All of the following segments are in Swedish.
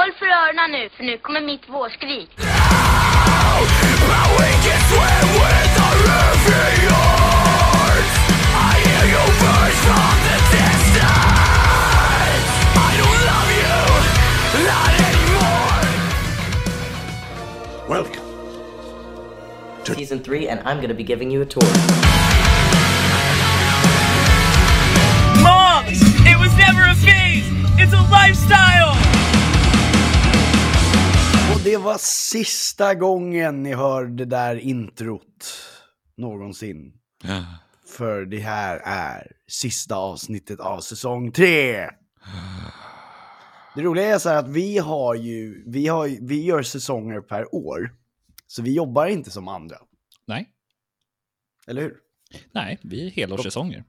Håll för öronen nu, för nu kommer mitt vårskrik. Welcome. To season three, and I'm gonna be giving you a tour. Moms! It was never a phase! It's a lifestyle! Det var sista gången ni hör det där introt någonsin. För det här är sista avsnittet av säsong 3. Det roliga är så här att vi har ju, vi, har, vi gör säsonger per år. Så vi jobbar inte som andra, Nej, eller hur? nej, vi är helårssäsonger.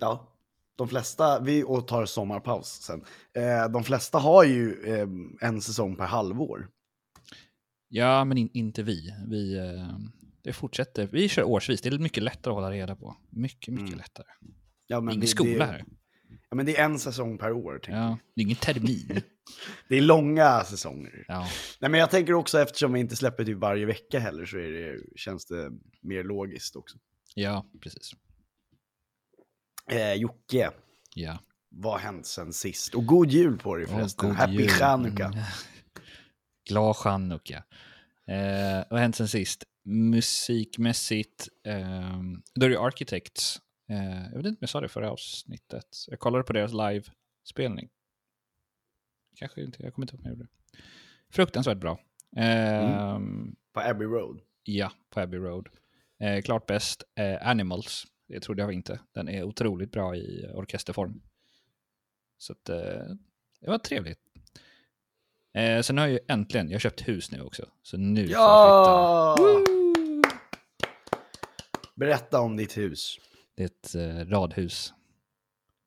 Ja, de flesta, vi och tar sommarpaus sen. Eh, de flesta har ju eh, en säsong per halvår. Ja, men in, inte vi. Vi eh, det fortsätter. Vi kör årsvis. Det är mycket lättare att hålla reda på. Mycket, mycket lättare. Ja, men Ingen det- skola det, här. Ja, men det är en säsong per år. jag. Ja, det är ingen termin. Det är långa säsonger. Ja. Nej, men jag tänker också eftersom vi inte släpper typ varje vecka heller så det, känns det mer logiskt också. ja, precis. Eh, Jocke, Ja. vad har hänt sen sist? Och god jul på dig förresten. god Happy. Chanukka. Mm. Glad chanukka. Eh, vad har hänt sen sist? Musikmässigt, eh, då är det Architects. Eh, jag vet inte om jag sa det förra avsnittet. Jag kollade på deras live-spelning. Kanske inte, jag kommer inte ihåg om jag gjorde det. Fruktansvärt bra. Eh, På Abbey Road. Ja, på Abbey Road. Eh, klart bäst, eh, Animals. Det trodde jag inte. Den är otroligt bra i orkesterform. Så att, eh, det var trevligt. Eh, sen har jag ju äntligen, jag har köpt hus nu också. Så nu får jag Ja! Berätta om ditt hus. flytta. Det är ett eh, radhus.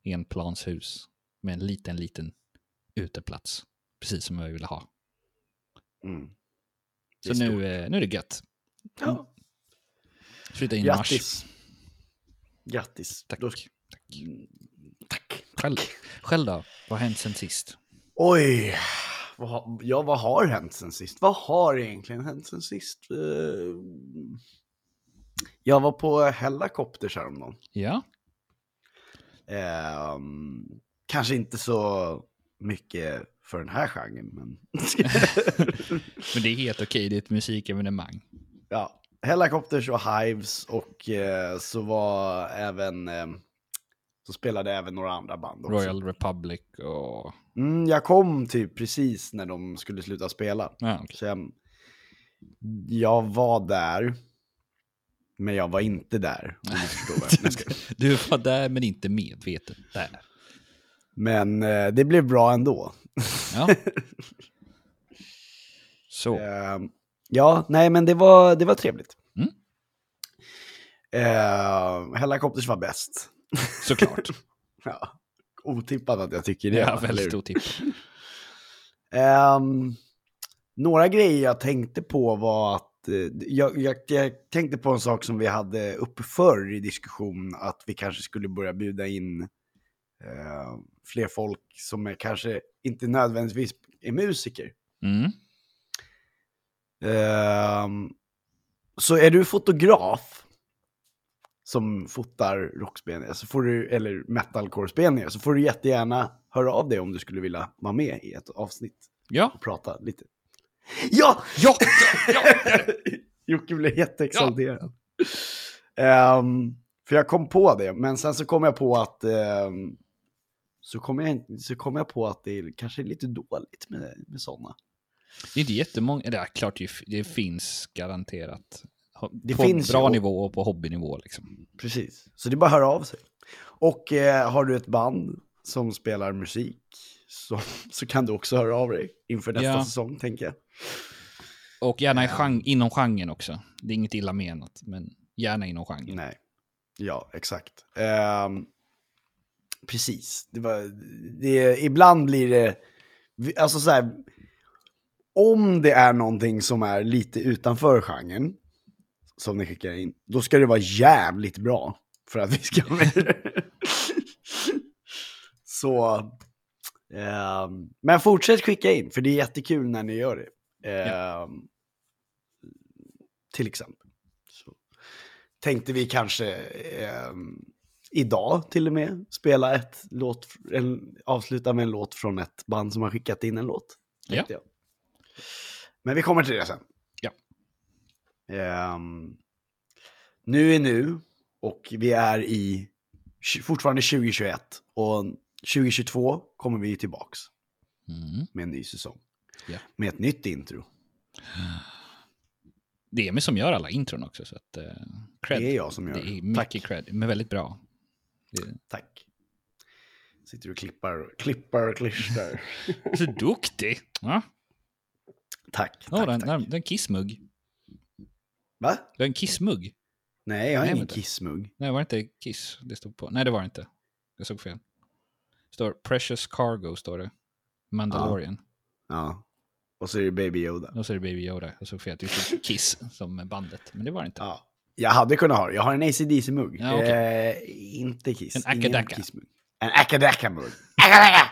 Enplanshus. Med en liten, liten uteplats. Precis som jag ville ha. Mm. Så nu, eh, nu är det gött. Ja. Flytta in i mars. Grattis. Grattis. Tack. Då- Tack. Mm, Tack. Själv, själv då? Vad har hänt sen sist? Oj, vad, ja, vad har hänt sen sist? Vad har egentligen hänt sen sist? Eh, Jag var på Hellacopters häromdagen. Ja, Ehm, kanske inte så mycket för den här genren, men... men det är helt okej. Det är ett musikevenemang. ja, Hellacopters och Hives och eh, så var även... Eh, så spelade även några andra band också. Royal Republic och... Mm, jag kom typ precis när de skulle sluta spela. Ja, okej. Så jag, jag var där, men jag var inte där. Du var där men inte medveten. Där. Men eh, det blev bra ändå. Ja. Så. Eh, ja, nej men det var, det var trevligt. Mm. Eh, Hellacopters var bäst. Såklart. ja, otippat att jag tycker det. Ja, väldigt otippat. Ehm, några grejer jag tänkte på var att eh, jag, jag, jag tänkte på en sak som vi hade uppe förr i diskussion, att vi kanske skulle börja bjuda in eh, fler folk som är kanske inte nödvändigtvis är musiker. Mm. Ehm, så är du fotograf som fotar rockspelningar, så får du, eller metalcore-spelningar, så får du jättegärna höra av dig om du skulle vilja vara med i ett avsnitt Ja. och prata lite. Ja! Ja! Jocke blev jätteexalterad. Ehm, för jag kom på det, men sen så kom jag på att ehm, så kom jag, så kom jag på att det är kanske är lite dåligt med, med sådana. Det är inte jättemånga. Det är klart det finns garanterat. Det på finns bra ju. nivå och på hobbynivå liksom. Precis, så det är bara att höra av sig. Och eh, har du ett band som spelar musik så, så kan du också höra av dig inför nästa Ja. säsong, tänker jag. Och gärna i gen- inom genren också. Det är inget illa menat, men gärna inom genren. Nej, ja, exakt. Ehm, precis, det var, det, ibland blir det, alltså så här, om det är någonting som är lite utanför genren, som ni skickar in, då ska det vara jävligt bra för att vi ska med det. Så, Ehm, men fortsätt skicka in, för det är jättekul när ni gör det. Ehm, Till exempel. Så tänkte vi kanske ehm, idag till och med spela ett låt, en, avsluta med en låt från ett band som har skickat in en låt. jag. Men vi kommer till det sen. Ehm, nu är nu och vi är i fortfarande 2021 och 2022 kommer vi tillbaks Mm. med en ny säsong. Ja. Med ett nytt intro. Det är Emil som gör alla intron också, så att... Uh, cred. Det är jag som gör Det är mycket Tack. cred, men väldigt bra. Det Tack. Sitter och klippar, klippar och klistrar. så duktig! Ja, tack, tack, oh, den, tack. den, den kissmugg. Va? Du har en kissmugg? Nej, jag har Nej, ingen vänta. kissmugg. Nej, var det inte kiss det stod på? Nej, det var det inte. Jag såg fel. Står Precious Cargo, står det. Mandalorian. Ja. Och så är det Baby Yoda. Och så är det Baby Yoda. Jag såg fel. Det stod Kiss som bandet, men det var det inte. Ja. Jag hade kunnat ha det. Jag har en ACDC-mugg. Ja, okej. eh, inte Kiss. En Akadaka. En Akadaka-mugg. Akadaka!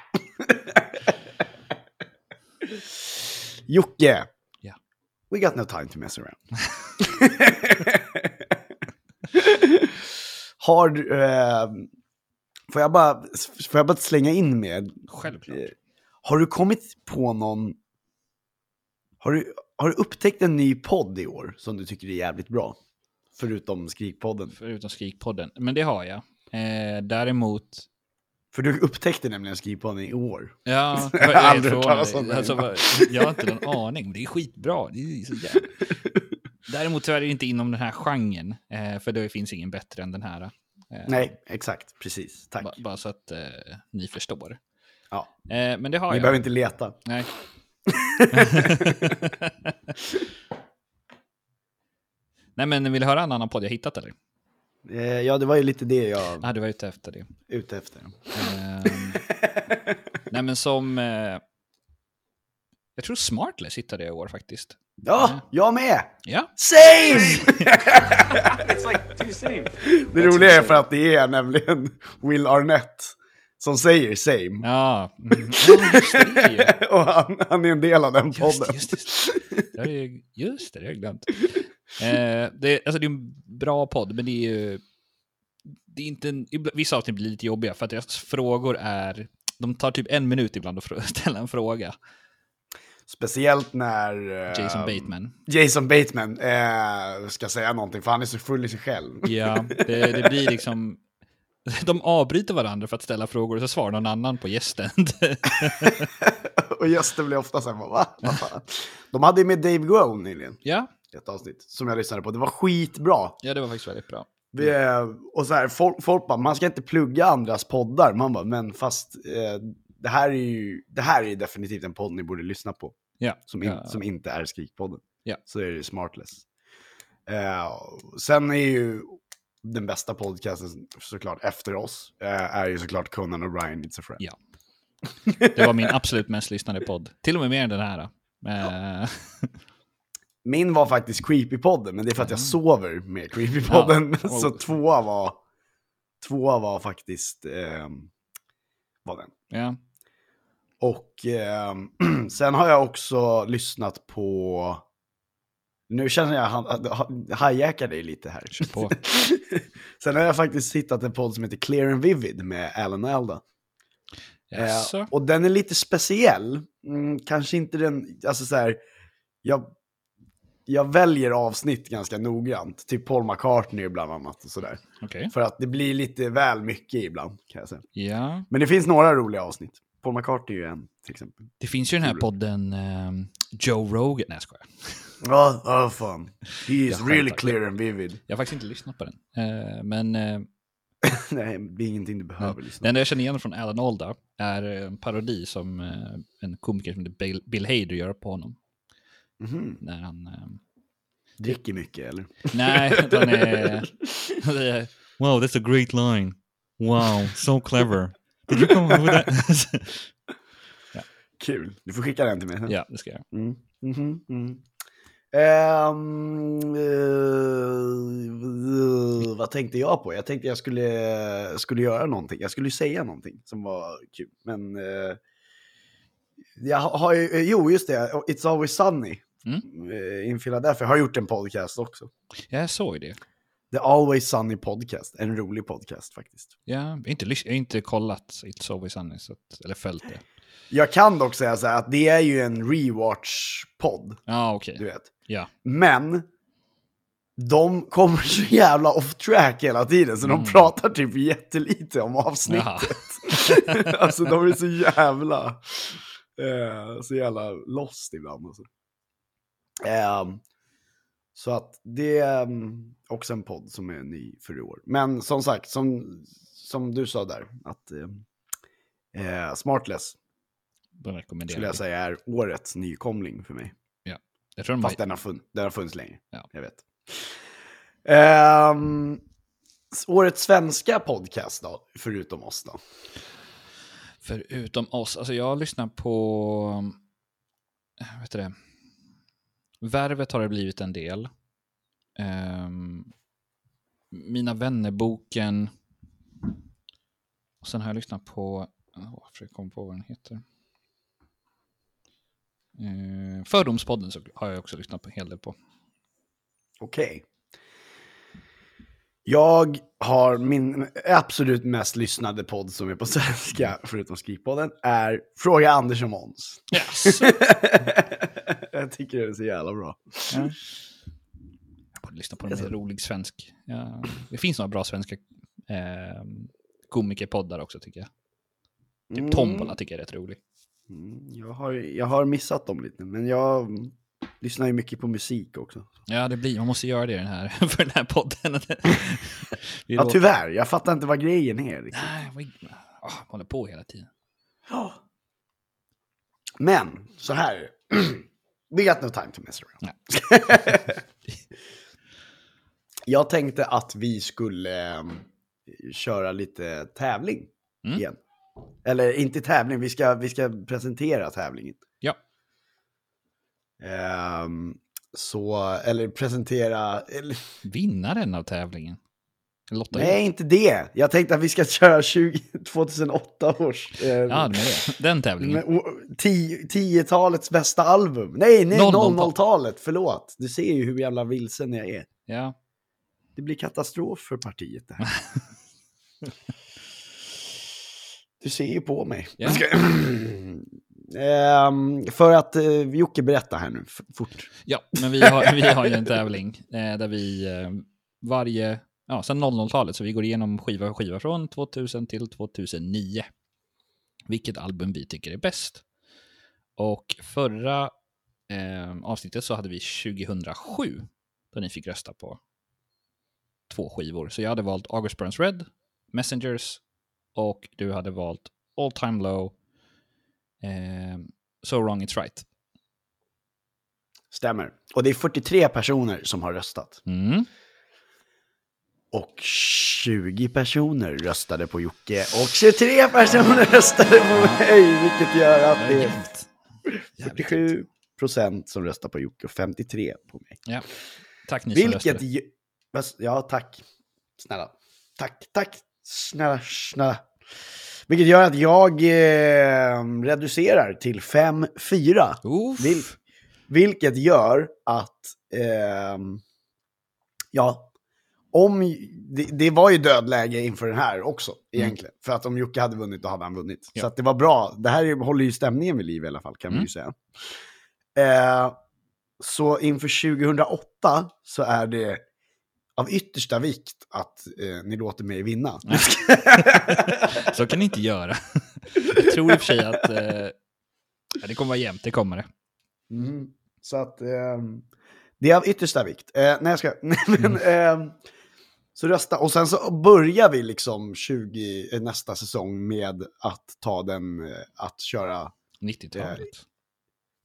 Jocke. We got no time to mess around. har. Eh, får, jag bara, får jag bara slänga in med... Självklart. Eh, Har du kommit på någon... Har du, har du upptäckt en ny podd i år som du tycker är jävligt bra? Förutom Skrikpodden. Förutom Skrikpodden. Men det har jag. Eh, däremot... För du upptäckte nämligen Skrikpodden i år. Ja, Jag har aldrig hört talas om det alltså, Jag har inte någon aning, men det är skitbra. Det är så jävla... Däremot tyvärr är det inte inom den här genren, eh, för det finns ingen bättre än den här. Eh, Nej, exakt. Precis. Tack. ba- Bara så att eh, ni förstår. Ja. Eh, men det har Ni jag. behöver inte leta. Nej. Nej, men vill du höra en annan podd jag hittat eller? Eh, ja, det var ju lite det jag Ja, du var ute efter det. ute efter. Ehm, nej, men som... Eh, jag tror Smartless hittade jag i år faktiskt. Ja, jag med! Ja, Same! It's like two same. Det roliga är för att det är nämligen Will Arnett som säger same. ja. Mm. just Och han, han är en del av den Just podden. just jag- Just det, det har jag glömt. Eh, det, är- alltså det är en bra podd, men det är ju... Det är inte en, vissa avsnitt blir lite jobbiga för att deras frågor är... De tar typ en minut ibland att ställa en fråga. Speciellt när eh, Jason Bateman. Jason Bateman eh, ska säga någonting, för han är så full i sig själv. Ja, det, det blir liksom... De avbryter varandra för att ställa frågor och så svarar någon annan på gästen. och gästen blir ofta så här, va? De hade ju med Dave Grohl nyligen, ja, ett avsnitt, som jag lyssnade på. Det var skitbra. ja, det var faktiskt väldigt bra. Vi, och så här, folk, folk bara, man ska inte plugga andras poddar. Man bara, men fast eh, det, här är ju, det här är definitivt en podd ni borde lyssna på. Ja, Som, in, ja. som inte är Skrikpodden. Ja. Så är det ju Smartless. Eh, sen är ju den bästa podcasten såklart efter oss, eh, är ju såklart Conan O'Brien, It's a Friend. Ja. Det var min absolut mest lyssnade podd. Till och med mer än den här. Eh, Min var faktiskt Creepy-podden, men det är för att jag sover med Creepy-podden. Mm. Ja. Så tvåa var, tvåa var faktiskt eh, var den. ja. Och ehm, sen har jag också lyssnat på... Nu känner jag att jag hijackar dig lite här. Kör på. sen har jag faktiskt hittat en podd som heter Clear and Vivid med Alan Alda. Eh, Jaså? och den är lite speciell. Mm, kanske inte den, alltså så här, jag, jag väljer avsnitt ganska noggrant. Typ Paul McCartney bland annat och sådär. Okej. För att det blir lite väl mycket ibland kan jag säga. Ja. Men det finns några roliga avsnitt. Paul McCartney är ju en till exempel. Det finns ju den här podden ehm, Joe Rogan. Nej, jag skojar. Ja, oh, fan. He is Jag really clear and vivid. Jag har faktiskt inte lyssnat på den. Eh, men eh, Nej, det är ingenting du behöver det lyssna enda jag känner igen från Alan Alda är en parodi som eh, en komiker som heter Bill, Bill Hader gör på honom. Mhm. När han... Eh, Dricker mycket eller? nej, han är... Wow, that's a great line. Wow, so clever. Did you come with that? Kul. Du får skicka den till mig sen. ja, det ska jag. Mm. Mhm, mm. Ehm, eh, vad tänkte jag på? Jag tänkte jag skulle, skulle göra någonting. Jag skulle säga någonting som var kul. Men eh, Jag har ju, jo, just det. It's Always Sunny. Mm. eh, In Philadelphia har gjort en podcast också. Jag såg det. The Always Sunny Podcast. En rolig podcast faktiskt. Inte, lys- jag har inte kollat It's Always Sunny, så att, eller följt det. Jag kan dock säga så här att det är ju en rewatch-podd, Ja, okej. du vet. Ja. Men de kommer så jävla off track hela tiden så de pratar typ jättelite om avsnittet. alltså de är så jävla, eh, så jävla lost ibland. Alltså. Ehm, så att det är um, också en podd som är ny för i år. Men som sagt, som, som du sa där, att eh, Smartless skulle jag säga är årets nykomling för mig. Jag tror de Fast var... den har, fun- den har funnits länge. Ja. Jag vet. S- årets svenska podcast då, förutom oss då? Förutom oss, alltså jag lyssnar på, äh, vet du det, Värvet har det blivit en del. Ehm, Mina vännerboken. Och sen har jag lyssnat på, oh, jag komma på vad den heter. Uh, Fördomspodden så har jag också lyssnat på en hel del på. Okej. Jag har min absolut mest lyssnade podd som är på svenska, förutom Skrivpodden, är Fråga Anders och Måns. Yes. jag tycker det är så jävla bra. Jag borde lyssna på en mer rolig svensk. Ja, det finns några bra svenska eh, komikerpoddar också tycker jag. Typ Tombola tycker jag är rätt rolig. Mm, jag, har, jag har missat dem lite, men jag mm, lyssnar ju mycket på musik också. Ja, det blir, man måste göra det den här, för den här podden. Ja, låter- tyvärr. Jag fattar inte vad grejen är. Liksom. Nej, vad, oh, håller på hela tiden. Ja. Men, så här. We got no time to mess around. jag tänkte att vi skulle eh, köra lite tävling Mm. igen. Eller inte tävling, vi ska, vi ska presentera tävlingen. Ja, Ehm, så, eller presentera, eller, vinnaren av tävlingen. Lotta nej inte det. Jag tänkte att vi ska köra 20, 2008 års. eh, Ja, det det. Den tävlingen. Men, o- tio- Tiotalets bästa album. Nej, nej, 00-tal. 00-talet. Förlåt. Du ser ju hur jävla vilsen jag är. Ja. Det blir katastrof för partiet det här. Du ser ju på mig. Ja. Ehm, för att uh, Jocke berätta här nu, fort. Ja, men vi har, vi har ju en tävling eh, där vi eh, varje, ja, sen 00-talet, så vi går igenom skiva för skiva från 2000 till 2009. Vilket album vi tycker är bäst. Och förra eh, avsnittet så hade vi 2007, då ni fick rösta på två skivor. Så jag hade valt August Burns Red, Messengers och du hade valt All Time Low, eh, So Wrong It's Right. Stämmer. Och det är 43 personer som har röstat. Mm. Och 20 personer röstade på Jocke. Och 23 personer röstade på mig. Vilket gör att det är Jämnt. Jävligt jämnt. 47 procent som röstar på Jocke och 53 på mig. Ja. Tack ni som Vilket... röstade. ju- Vas- Ja, tack. Snälla. Tack, tack. Snälla, snälla. Vilket gör att jag eh, reducerar till 5-4. Uff. Vil, vilket gör att, ehm, ja, om, det, det var ju dödläge inför den här också egentligen. För att om Jocke hade vunnit, då hade han vunnit. Ja. Så att det var bra. Det här är- håller ju stämningen vid liv i alla fall, kan man Mm. ju säga. Eh, så inför 2008 så är det av yttersta vikt att eh, ni låter mig vinna. Så kan ni inte göra. Jag tror i och för sig att eh, det kommer vara jämnt, det kommer det. Mm. Så att ehm, det är av yttersta vikt. Eh, nej, jag ska... men, ehm, så rösta. Och sen så börjar vi liksom 20, eh, nästa säsong med att ta den, eh, att köra... 90-talet.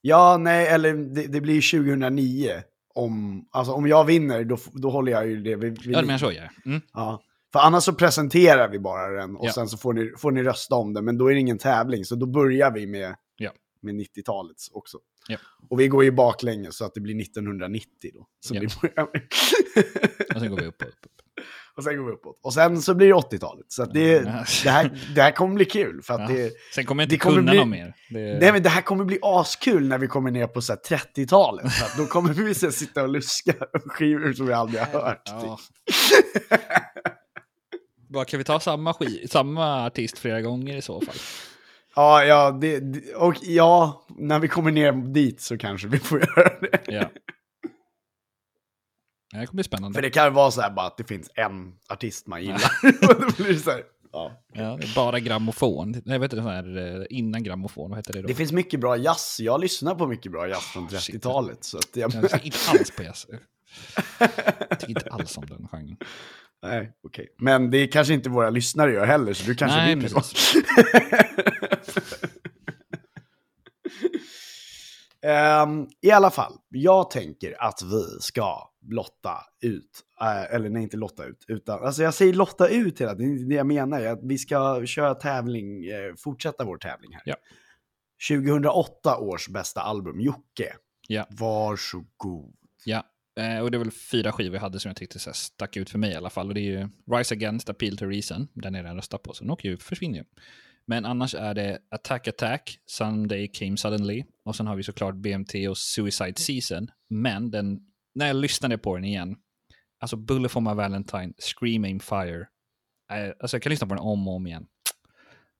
Ja, nej, eller det, det blir 2009. Om, alltså, om jag vinner, då, då håller jag ju det vid, vid Ja, du menar så ja. Mm. Ja. För annars så presenterar vi bara den och Ja. sen så får ni, får ni rösta om den. Men då är det ingen tävling, så då börjar vi med, Ja. med 90-talets också. Ja. Och vi går ju baklänges så att det blir 1990 då. Som Ja. vi börjar med. Och sen går vi upp och upp. Och sen går vi uppåt. Och sen så blir det 80-talet. Så det, Mm. det, här, det här kommer bli kul. För att Ja. det, Sen kommer jag inte det kommer kunna bli- något mer. Det... nej, men det här kommer bli askul när vi kommer ner på så här 30-talet. För att då kommer vi så här, sitta och luska skivor som vi aldrig har hört. Ja. Bara, kan vi ta samma, sk- samma artist flera gånger i så fall? Ja, ja, det- och ja, när vi kommer ner dit så kanske vi får göra det. Ja. Det kommer bli spännande. För det kan vara så här bara att det finns en artist man gillar. då blir det så här, ja. Ja, det bara grammofon. Jag vet inte, sån här, eh, innan grammofon, vad heter det då? Det finns mycket bra jazz. Jag lyssnar på mycket bra jazz från Ah, shit. 30-talet. Så att jag, Jag lyssnar inte alls på jazz. Jag tycker inte alls om den genren. nej, okej. Men det är kanske inte våra lyssnare gör heller, så du kanske Nej, då. precis. Ehm, I alla fall, jag tänker att vi ska lotta ut, eh, eller nej inte lotta ut, utan, alltså jag säger lotta ut hela tiden, det är det jag menar, att vi ska köra tävling, eh, fortsätta vår tävling här. Ja. 2008 års bästa album, Jocke. Ja. Varsågod. Ja, eh, och det är väl fyra skivor jag hade som jag tyckte så här, stack ut för mig i alla fall. Och det är ju Rise Against, Appeal to Reason, den är redan röstat på, så den åker ju, försvinner ju. Men annars är det Attack Attack, Sunday Came Suddenly, och sen har vi såklart BMT och Suicide Season. Men den, när jag lyssnade på den igen, alltså Bullet for my Valentine, Scream Fire, eh, alltså jag kan lyssna på den om och om igen.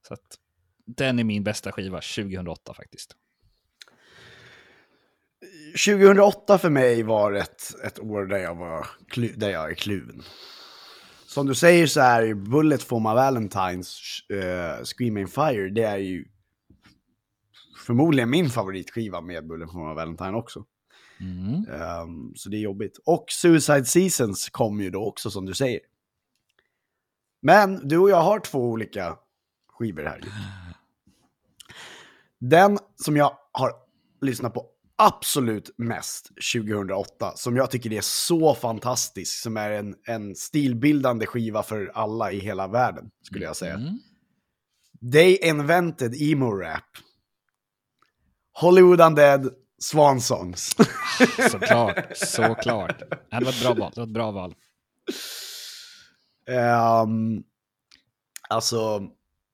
Så att den är min bästa skiva 2008 faktiskt. 2008 för mig var ett, ett år där jag, var, där jag är kluven. Som du säger så är ju Bullet for my Valentines, eh, uh, Screaming Fire, det är ju förmodligen min favoritskiva med Bullet for my Valentine också. Mm. Ehm, så det är jobbigt. Och Suicide Seasons kom ju då också som du säger. Men du och jag har två olika skivor här. Den som jag har lyssnat på absolut mest 2008, som jag tycker är så fantastisk, som är en, en stilbildande skiva för alla i hela världen, skulle jag säga. Mm. They invented emo rap. Hollywood Undead, Swan Songs. Såklart, såklart. Det var ett bra val. Det var ett bra val. Ehm, alltså,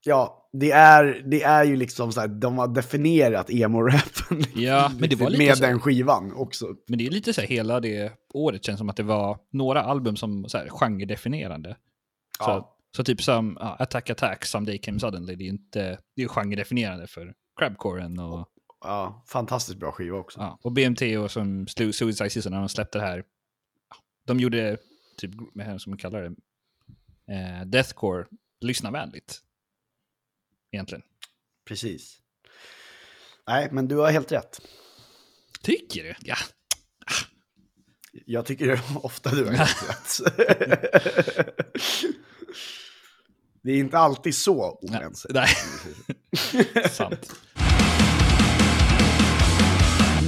ja, det är, det är ju liksom så här, de har definierat emo-rappen Ja, men det var lite med så. den skivan också. Men det är lite så här, hela det året känns som att det var några album som så här, genredefinierande. Så, Ja. så typ som ja, Attack Attack, Someday Came Suddenly, det är inte det är genredefinierande för Crabcoren och, Ja, fantastiskt bra skiva också. ja, och BMT och som Suicide Season när de släppte det här. De gjorde typ, vad är det som man kallar det, eh, Deathcore, lyssnarvänligt. Egentligen. Precis. Nej, men du har helt rätt. Tycker du? Ja. Jag tycker ofta du har helt rätt. det är inte alltid så oense. Nej. Sant.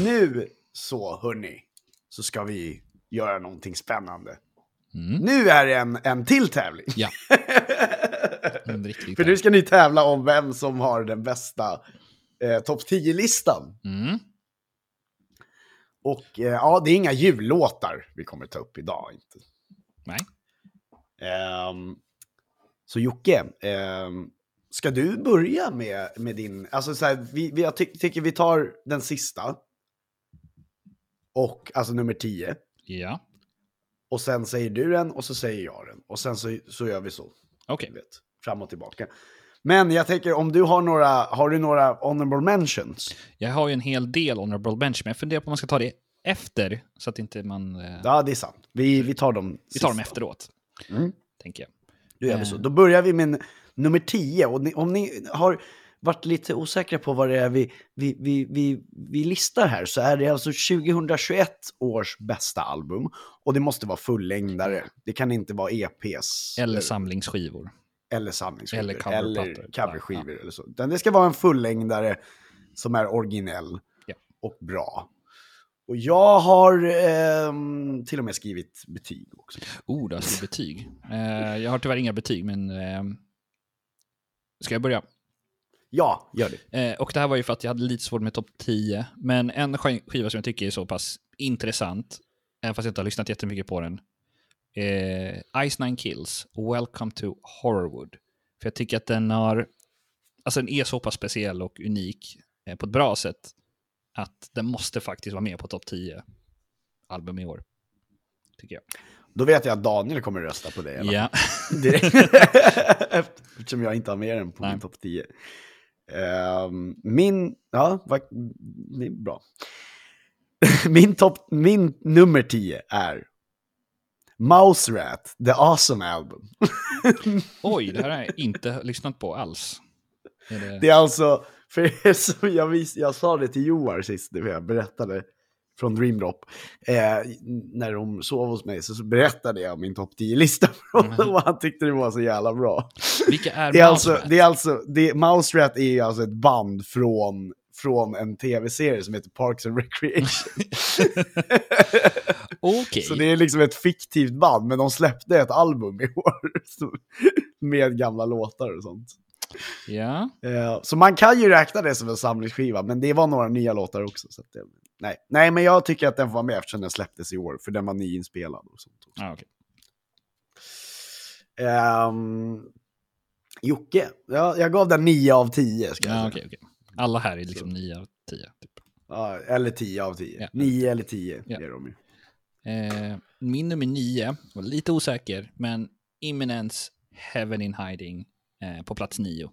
Nu så, hörni, så ska vi göra någonting spännande. Mm. Nu är det en, en till tävling. Ja. För nu ska ni tävla om vem som har den bästa eh, topp 10-listan. Mm. Och eh, ja, det är inga jullåtar vi kommer ta upp idag. Inte. Nej. Ehm, så Jocke, ehm, ska du börja med, med din... Alltså så här, vi, vi, jag ty tycker vi tar den sista. Och alltså nummer 10. Ja. Och sen säger du den och så säger jag den. Och sen så, så gör vi så. Okej. Vet, fram och tillbaka. Men jag tänker om du har några, har du några honorable mentions? Jag har ju en hel del honorable bench, men jag funderar på om man ska ta det efter, så att inte man... Eh, Ja, det är sant. Vi, vi tar dem vi tar dem efteråt, Mm. tänker jag. Då gör vi Eh. så. Då börjar vi med nummer 10. Och ni, om ni har varit lite osäkra på vad det är vi, vi, vi, vi, vi listar här så är det alltså 2021 års bästa album. Och det måste vara fullängdare. Det kan inte vara EPs. Eller samlingsskivor. eller samlingsskivor. eller Eller, coverplattor. coverskivor eller så. Utan det ska vara en fullängdare som är originell Ja. och bra. Och jag har ehm, till och med skrivit betyg också. Oh, det är betyg. Eh, jag har tyvärr inga betyg, men... Eh, ska jag börja? Ja, gör det. Eh, och det här var ju för att jag hade lite svårt med topp 10. Men en sk- skiva som jag tycker är så pass intressant, även fast jag inte har lyssnat jättemycket på den. eh, Ice Nine Kills, Welcome to Horrorwood. För jag tycker att den har, alltså den är så pass speciell och unik eh, på ett bra sätt att den måste faktiskt vara med på topp 10 album i år. Tycker jag. Då vet jag att Daniel kommer rösta på det. Ja. Eftersom jag inte har med den på Nej. min topp 10. Ehm, min, ja, va, bra. min, topp, min nummer 10 är Mouse Rat, The Awesome Album. oj, det här har jag inte lyssnat på alls. Är det... Det är alltså, för som jag, vis, jag sa det till Joar sist, när jag berättade från Dreamdrop. Eh, när de sov hos mig så, så berättade jag min topp 10-lista för honom och han tyckte det var så jävla bra. Vilka är Det är Mouse alltså, det är alltså, det, Mouse Rat är alltså ett band från, från en tv-serie som heter Parks and Recreation. Okej. Så det är liksom ett fiktivt band, men de släppte ett album i år. Med gamla låtar och sånt. Ja, Eh, så man kan ju räkna det som en samlingsskiva, men det var några nya låtar också. Så det, nej. nej, men jag tycker att den får vara med eftersom den släpptes i år, för den var nyinspelad och sånt. Också. ah, okej. Ehm, Jocke, ja, jag gav den 9 av 10. Ska jag Ja, okej, okej. Alla här är liksom 9 av 10. Typ. Ja, eller 10 av 10. Ja. 9 eller 10 Ja. är de ju. Eh, min nummer 9 var lite osäker, men Imminence Heaven in Hiding eh, på plats 9.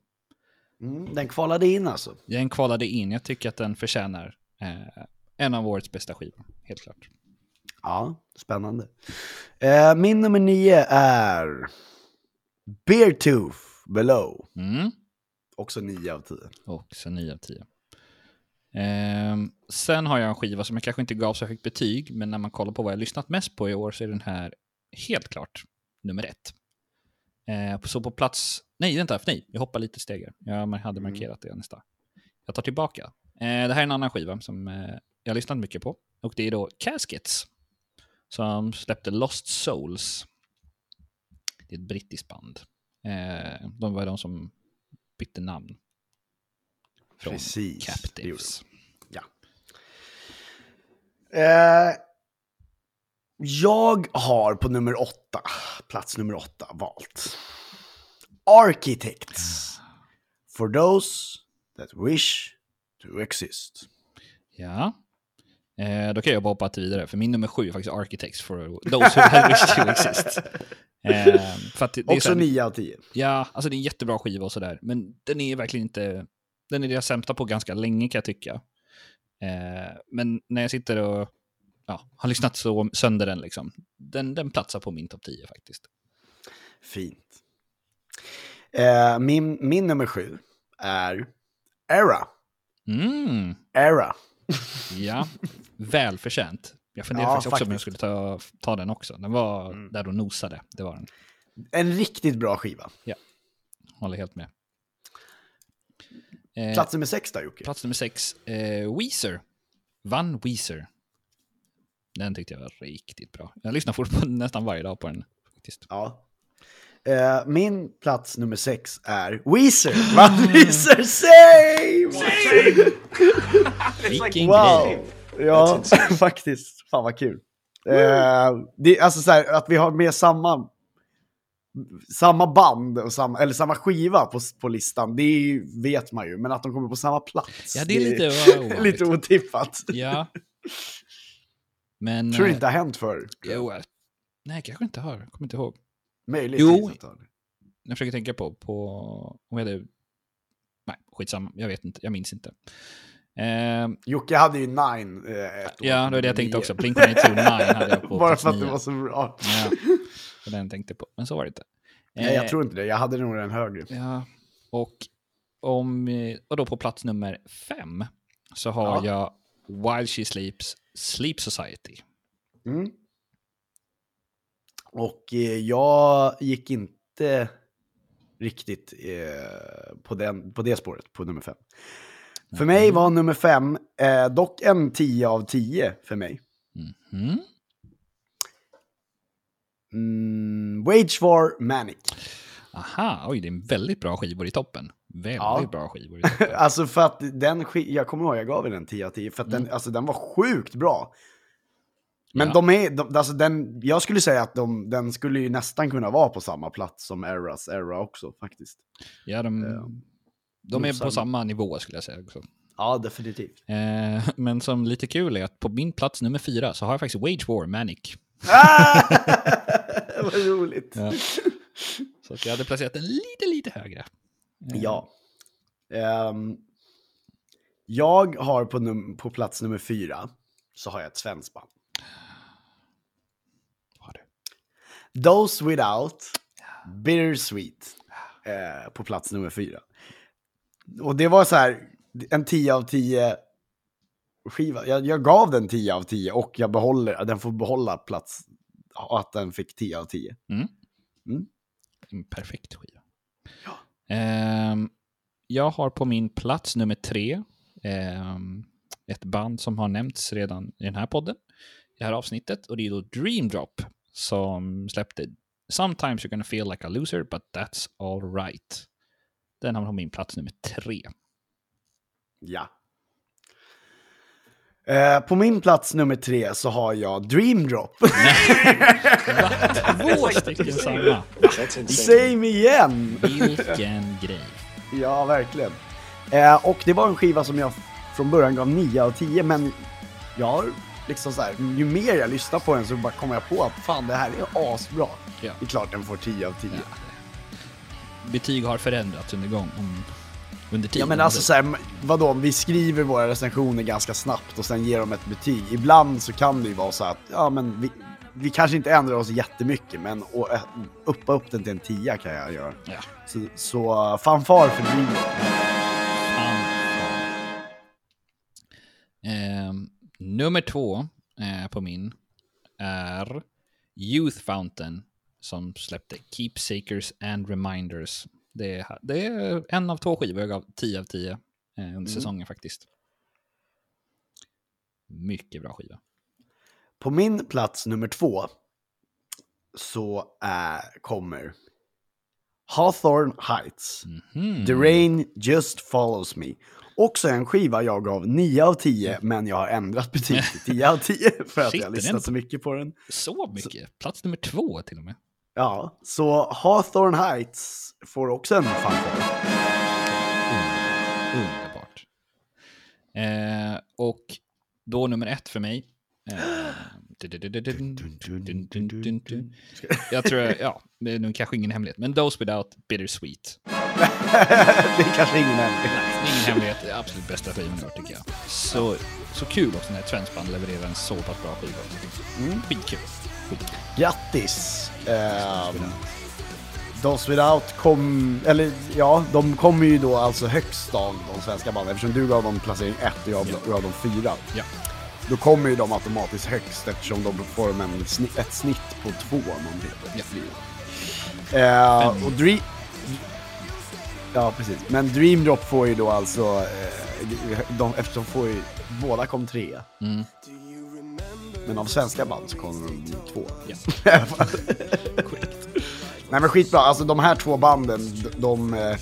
Mm, den kvalade in alltså. Den kvalade in. Jag tycker att den förtjänar eh, en av årets bästa skivor. Helt klart. Ja, spännande. Eh, min nummer 9 är Beartooth Below. Mm. Också 9 av 10. Också 9 av 10. Ehm, sen har jag en skiva som jag kanske inte gav så högt betyg, men när man kollar på vad jag lyssnat mest på i år så är den här helt klart nummer ett. Eh, så på plats... Nej, vänta, nej, jag hoppar lite stegar. Jag hade markerat det nästa. Jag tar tillbaka. Eh, det här är en annan skiva som eh, jag lyssnat mycket på. Och det är då Caskets. Som släppte Lost Souls. Det är ett brittiskt band. Eh, de var de som bytte namn. Från Precis, det Captives. Eh, jag har på nummer 8, plats nummer 8, valt Architects. For those that wish to exist. Ja. Eh, då kan jag bara hoppa till vidare, för min nummer sju är faktiskt Architects for those who have wished to exist. Eh, för det, det Också här- 9 av 10. Ja, alltså det är en jättebra skiva och sådär, men den är verkligen inte... Den är det jag sämsta på ganska länge kan jag tycka. Eh, men när jag sitter och ja, har lyssnat så sönder den liksom, den, den platsar på min topp 10 faktiskt. Fint. Eh, min, min nummer 7 är Era. Mm, Era. Ja, välförtjänt. Jag funderade Ja, faktiskt också om jag faktiskt. skulle ta, ta den också. Den var Mm. där och nosade, det var den. En riktigt bra skiva. Håller helt med. Eh, Plats nummer 6 då Jocke. Plats nummer sex, eh, Weezer. Van Weezer. Den tyckte jag var riktigt bra. Jag lyssnar fortfarande nästan varje dag på den. Faktiskt. Ja. Eh, min plats nummer 6 är Weezer. Van Weezer save! Vilken grej! Wow! Ja, faktiskt. Fan vad kul. Eh, det, alltså så här, att vi har med samma, samma band, och samma, eller samma skiva på, på listan, det är ju- vet man ju. Men att de kommer på samma plats, Ja, det är lite ovanligt. lite otippat. Ja. Men... Tror du eh, inte det har hänt förr? Jo, eh, nej, kanske inte har. Kommer inte ihåg. Möjligtvis. Jo. det det. Jag försöker tänka på, på om jag hade... Nej, skitsamma. Jag vet inte. Jag minns inte. Eh, Jocke hade ju Nine eh, ett år. ja, det var det jag tänkte också. Blink-182 hade jag på Bara för att det var så bra. Ja, det var den tänkte på. Men så var det inte. Nej, jag Eh, tror inte det. Jag hade nog den högre. Ja, och, om, eh, och då på plats nummer fem så har jag While She Sleeps, Sleep Society. Mm. Och eh, jag gick inte riktigt eh, på, den, på det spåret, på nummer fem. För mig var nummer fem eh, dock en 10 av 10 för mig. Mhm. Mm, Wage for Manic. Aha, oj, det är en väldigt bra skivor i toppen. Väldigt Ja. bra skivor i toppen. Alltså för att den jag kommer ihåg jag gav den 10 av 10 för att den, alltså, den var sjukt bra. Men Ja. de är, de, alltså den, jag skulle säga att de, den skulle ju nästan kunna vara på samma plats som Eras Era också faktiskt. Ja, de, Ja. De är på samma. nivå skulle jag säga också. Ja, definitivt. Eh, men som lite kul är att på min plats nummer fyra så har jag faktiskt Wage War Manic. Ah! Vad roligt. Ja. Så jag hade placerat den lite, lite högre. Eh, Ja. Ehm, jag har på, num- på plats nummer fyra så har jag ett svenskt band. Har du? Those Without, Bittersweet, eh, på plats nummer fyra. Och det var så här, en 10 av 10 skiva. Jag, jag gav den 10 av 10 och jag behåller, den får behålla plats, att den fick 10 av 10. En perfekt skiva. Ehm, jag har på min plats nummer tre ehm, ett band som har nämnts redan i den här podden, i det här avsnittet, och det är då Dream Drop som släppte Sometimes you're gonna feel like a loser, but that's all right. Den har på min plats nummer tre. Ja. Eh, på min plats nummer tre så har jag Dream Drop. Två stycken samma. Same igen! Vilken grej. Ja, verkligen. Eh, och det var en skiva som jag från början gav 9 av 10, men jag har liksom så här, ju mer jag lyssnar på den så bara kommer jag på att fan det här är asbra. Ja. Det är klart den får 10 av 10. Ja. Ja, Betyg har förändrats under gång. Om, under tiden. men alltså så här, vadå, vi skriver våra recensioner ganska snabbt och sen ger dem ett betyg. Ibland så kan det ju vara så att, ja men vi, vi kanske inte ändrar oss jättemycket, men eh, uppa upp den till en 10 kan jag göra. Ja. Så, så fanfar för Dream. Ehm, nummer två eh, på min är Youth Fountain som släppte Keepsakers and Reminders. Det är, det är en av två skivor jag gav 10 av 10 eh, under säsongen faktiskt. Mycket bra skiva. På min plats nummer två så är, kommer Hawthorne Heights. Mhm. The Rain Just Follows Me. Också en skiva jag gav 9 av 10, men jag har ändrat betyg till 10 av 10 för att Shit, jag har lyssnat så mycket på den. Så mycket. Plats nummer två till och med. Ja, så Hawthorne Heights får också en fanfar. Underbart. Eh, och då nummer ett för mig. Eh, jag tror, ja, det är nog kanske ingen hemlighet, men Those Without Bittersweet. det är kanske ingen hemlighet. Ingen hemlighet, det är absolut bästa skivan jag tycker jag. Så, så kul också när ett svenskt band levererar en så pass bra skiva. Skitkul. Skitkul. Grattis! Um, Those Without kom, eller ja, de kommer ju då alltså högst av de svenska banden. Eftersom du gav dem placering 1 och jag gav dem 4. Ja. Då kommer ju de automatiskt högst eftersom de får en ett snitt på 2 någonting. Eh, och Dream... Ja, precis. Men Dream Drop får ju då alltså, eh, de, eftersom får ju, båda kom tre. Mm. Men av svenska band så kommer de två. Ja. Nej men skitbra, alltså de här två banden, de, de, eh,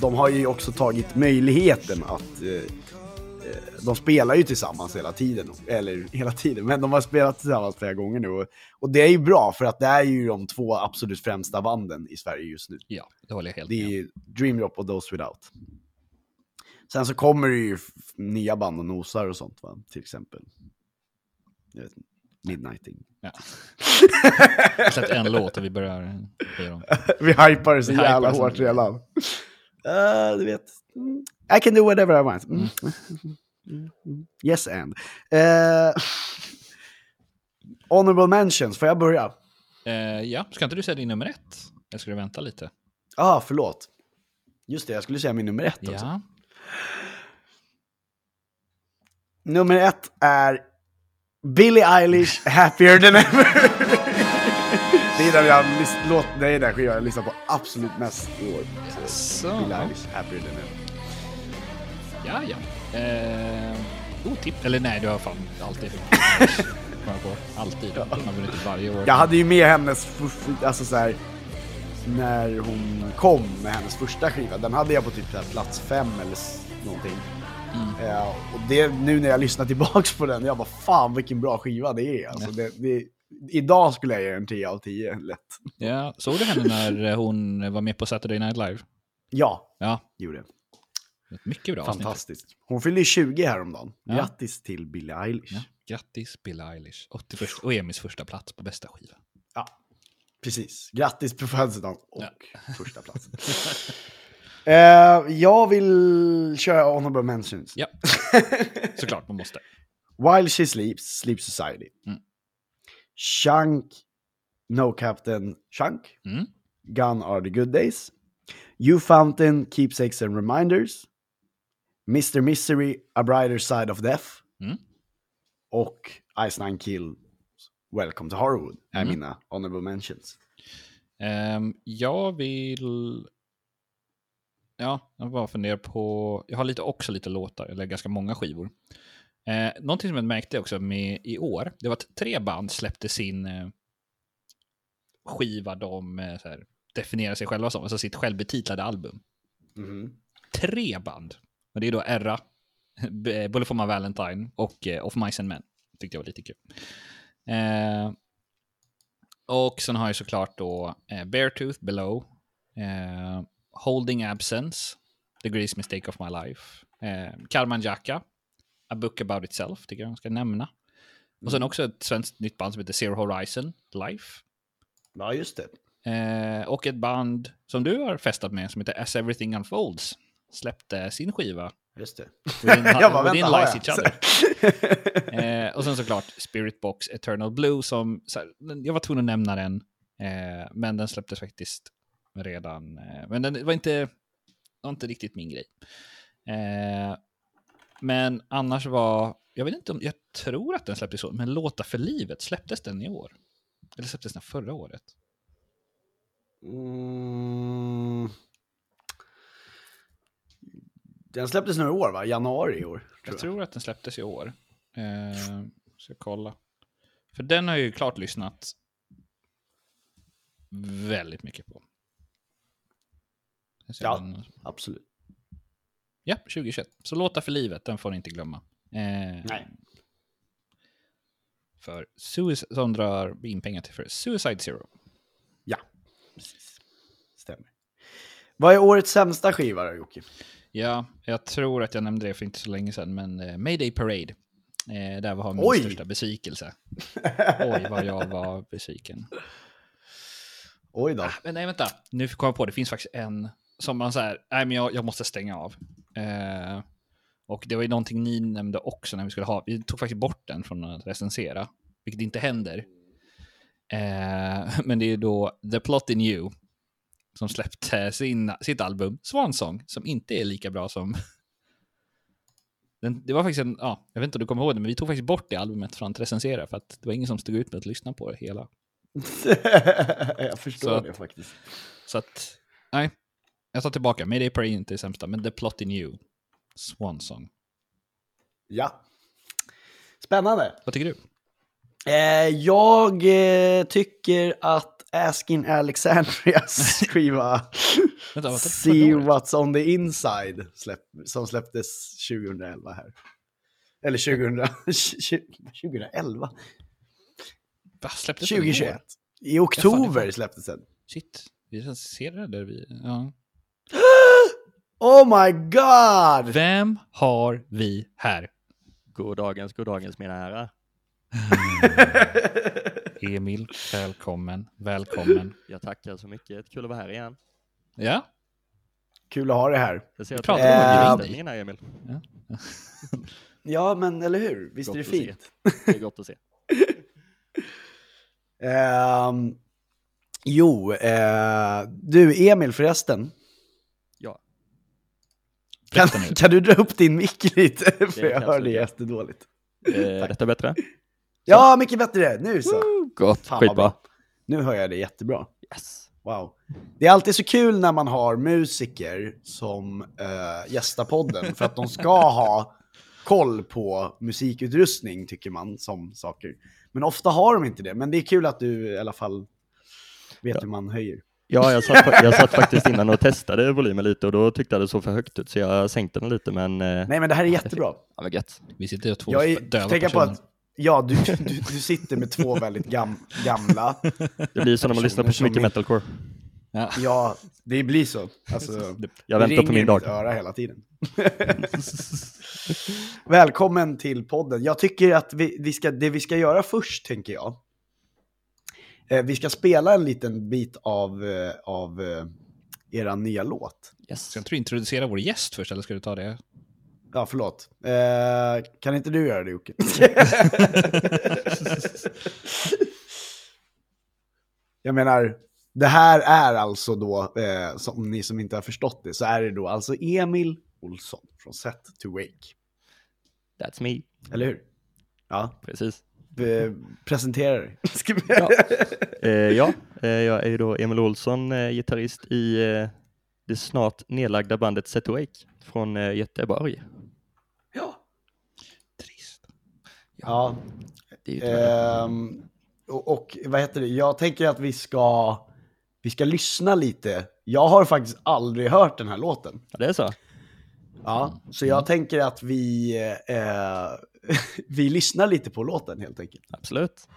de har ju också tagit möjligheten att eh, eh, de spelar ju tillsammans hela tiden, eller hela tiden, men de har spelat tillsammans flera gånger nu. Och, och det är ju bra, för att det är ju de två absolut främsta banden i Sverige just nu. ja, det håller jag helt Det är med om. ju Dream Drop och Those Without. Sen så kommer det ju nya band och nosar och sånt va, till exempel. Jag vet inte, Midnighting. Ja. Sett en låt och vi börjar. Vi hypar så Vi hypar jävla så hårt redan. Uh, du vet. I can do whatever I want. Mm. Mm. Yes and. Uh, honorable mentions, får jag börja? Eh, ja, ska inte du säga din nummer ett? Jag skulle vänta lite. ah, förlåt. Just det, jag skulle säga min nummer ett också. Ja. Nummer ett är Billie Eilish, Happier than ever. det är den jag låt, det är den skivan jag lyssnar på absolut mest i år. Så. Billie Eilish, Happier than ever. Ja, ja. Eh, oh, tipp. Eller nej, du har fan alltid. Alltid. Man har vunnit varje år. Jag hade ju med hennes, alltså så här, när hon kom med hennes första skiva, den hade jag på typ plats fem eller någonting. Eh, och det, nu när jag lyssnar tillbaks på den, jag bara fan vilken bra skiva det är. Alltså, det, det, idag skulle jag ge en 10 av 10 lätt. Ja, såg du henne när hon var med på Saturday Night Live? Ja, Ja, gjorde jag. mycket bra avsnitt. Fantastiskt. Hon fyllde ju 20 häromdagen. Ja. Grattis till Billie Eilish. Ja, grattis Billie Eilish. 81, och Emils första plats på bästa skiva. Ja, precis. Grattis på födelsedagen och första platsen. eh, jag vill köra Honorable Mentions. Ja, såklart man måste. While She Sleeps, Sleep Society. Mm. No Captain Chunk. Mm. Gone Are The Good Days. You Fountain, Keepsakes and Reminders. Mr. Misery, A Brighter Side of Death. Mm. Och Ice Nine Kill, Welcome to Horrorwood är Mm. mina honorable mentions. Ehm, jag vill... Ja, jag bara funderar på... Jag har lite, också lite låtar, eller ganska många skivor. Eh, någonting som jag märkte också med i år, det var att tre band släppte sin eh, skiva de eh, här, definierar sig själva som, alltså sitt självbetitlade album. Mhm. Tre band. Och det är då Erra, Bullet for my Valentine och eh, Of Mice and Men. Tyckte jag var lite kul. Eh, och sen har jag såklart då eh, Beartooth Below, eh, Holding Absence, The Greatest Mistake of My Life, eh, Karman Jaka, A Book About Itself, tycker jag man ska nämna. Och sen också ett svenskt nytt band som heter Zero Horizon Life. Ja, just det. Eh, och ett band som du har festat med som heter As Everything Unfolds släppte sin skiva. Just det. Within, jag bara, within vänta, har lies each other. Eh, och sen såklart Spirit Box Eternal Blue som, här, jag var tvungen att nämna den, eh, men den släpptes faktiskt redan. Eh, men den var inte, var inte riktigt min grej. Eh, men annars var, jag vet inte om, jag tror att den släpptes i år, men Låta för livet, släpptes den i år? Eller släpptes den förra året? Mm. Den släpptes i år, va? Januari i år. Tror Jag jag. tror att den släpptes i år. Eh, ska kolla. För den har jag ju klart lyssnat väldigt mycket på. Ja. den- Absolut. ja, 2021. Så Låta för livet, den får ni inte glömma. Eh, Nej. För Suicide, som drar in pengar till för Suicide Zero. Ja, precis. Stämmer. Vad är årets sämsta skiva då, Jocke? Ja, jag tror att jag nämnde det för inte så länge sedan, men eh, Mayday Parade. Eh, där var min Oj! största besvikelse. Oj, vad jag var besviken. Oj då. Men nej, vänta. Nu kom jag på, det finns faktiskt en som man så här, nej men jag, jag måste stänga av. Eh, och det var ju någonting ni nämnde också när vi skulle ha, vi tog faktiskt bort den från att recensera, vilket inte händer. Eh, men det är då The Plot in You som släppte sin, sitt album Swan Song, som inte är lika bra som... Den, det var faktiskt en, ja, jag vet inte om du kommer ihåg det, men vi tog faktiskt bort det albumet från att recensera för att det var ingen som stod ut med att lyssna på det hela. jag förstår att- det faktiskt. Så att, nej. Jag tar tillbaka. Mayday Parade inte det sämsta, men The Plot in You. Swan Song. Ja. Spännande. Vad tycker du? Eh, jag eh, tycker att Asking Alexandrias skiva See? What's On The Inside släpp, som släpptes 2011 här. Eller 2000, 2011? Va, släpptes den i år? 2021. I Ja, oktober släpptes den. Shit, vi recenserade där vi... Ja. Oh my god! Vem har vi här? Goddagens, goddagens mina herrar. Emil, välkommen, välkommen. Jag tackar så mycket. Kul att vara här igen. Ja, Kul att ha det här. Jag ser att pratar du om bjuda inställning här, Emil. Ja, men eller hur? Visst är det Gott att se. fint? Det är gott att se. Ehm, jo, eh, du Emil förresten. Ja. Kan, kan du dra upp din mick lite? För jag hör det göra. jättedåligt. Är detta bättre? Ja, mycket bättre. Nu så. Gott. Fan, Skitbra. bra. Nu hör jag det jättebra. Yes. Wow. Det är alltid så kul när man har musiker som uh, gästar podden för att de ska ha koll på musikutrustning tycker man som saker. Men ofta har de inte det. Men det är kul att du i alla fall vet hur man höjer. Ja, jag satt, jag satt faktiskt innan och testade volymen lite och då tyckte jag det såg för högt ut så jag sänkte den lite men... eh, Nej men det här är jättebra. Ja men gött. Vi sitter och två Jag är, döva tänka på personer. att ja, du, du, du sitter med två väldigt gam, gamla. Det blir så när man lyssnar på så mycket metalcore. Ja. Ja, det blir så. Alltså, Jag väntar på min dag. öra hela tiden. Välkommen till podden. Jag tycker att vi, vi ska, det vi ska göra först, tänker jag. Eh, vi ska spela en liten bit av, eh, av eh, era nya låt. Yes. Ska inte du introducera vår gäst först, eller ska du ta det? Ja, förlåt. Eh, kan inte du göra det, Jocke? jag menar, det här är alltså då, eh, som ni som inte har förstått det, så är det då alltså Emil Olsson från Set to Wake. That's me. Eller hur? Ja, Precis. eh, presentera dig. Ja. Eh, ja, eh, jag är ju då Emil Olsson, eh, gitarrist i eh, det snart nedlagda bandet Set Awake från eh, Göteborg. ja. Trist. Ja. Det är Ehm, och, och vad heter det? Jag tänker att vi ska, vi ska lyssna lite. Jag har faktiskt aldrig hört den här låten. ja, det är så? Ja, så jag tänker att vi, eh, vi lyssnar lite på låten helt enkelt. Absolut.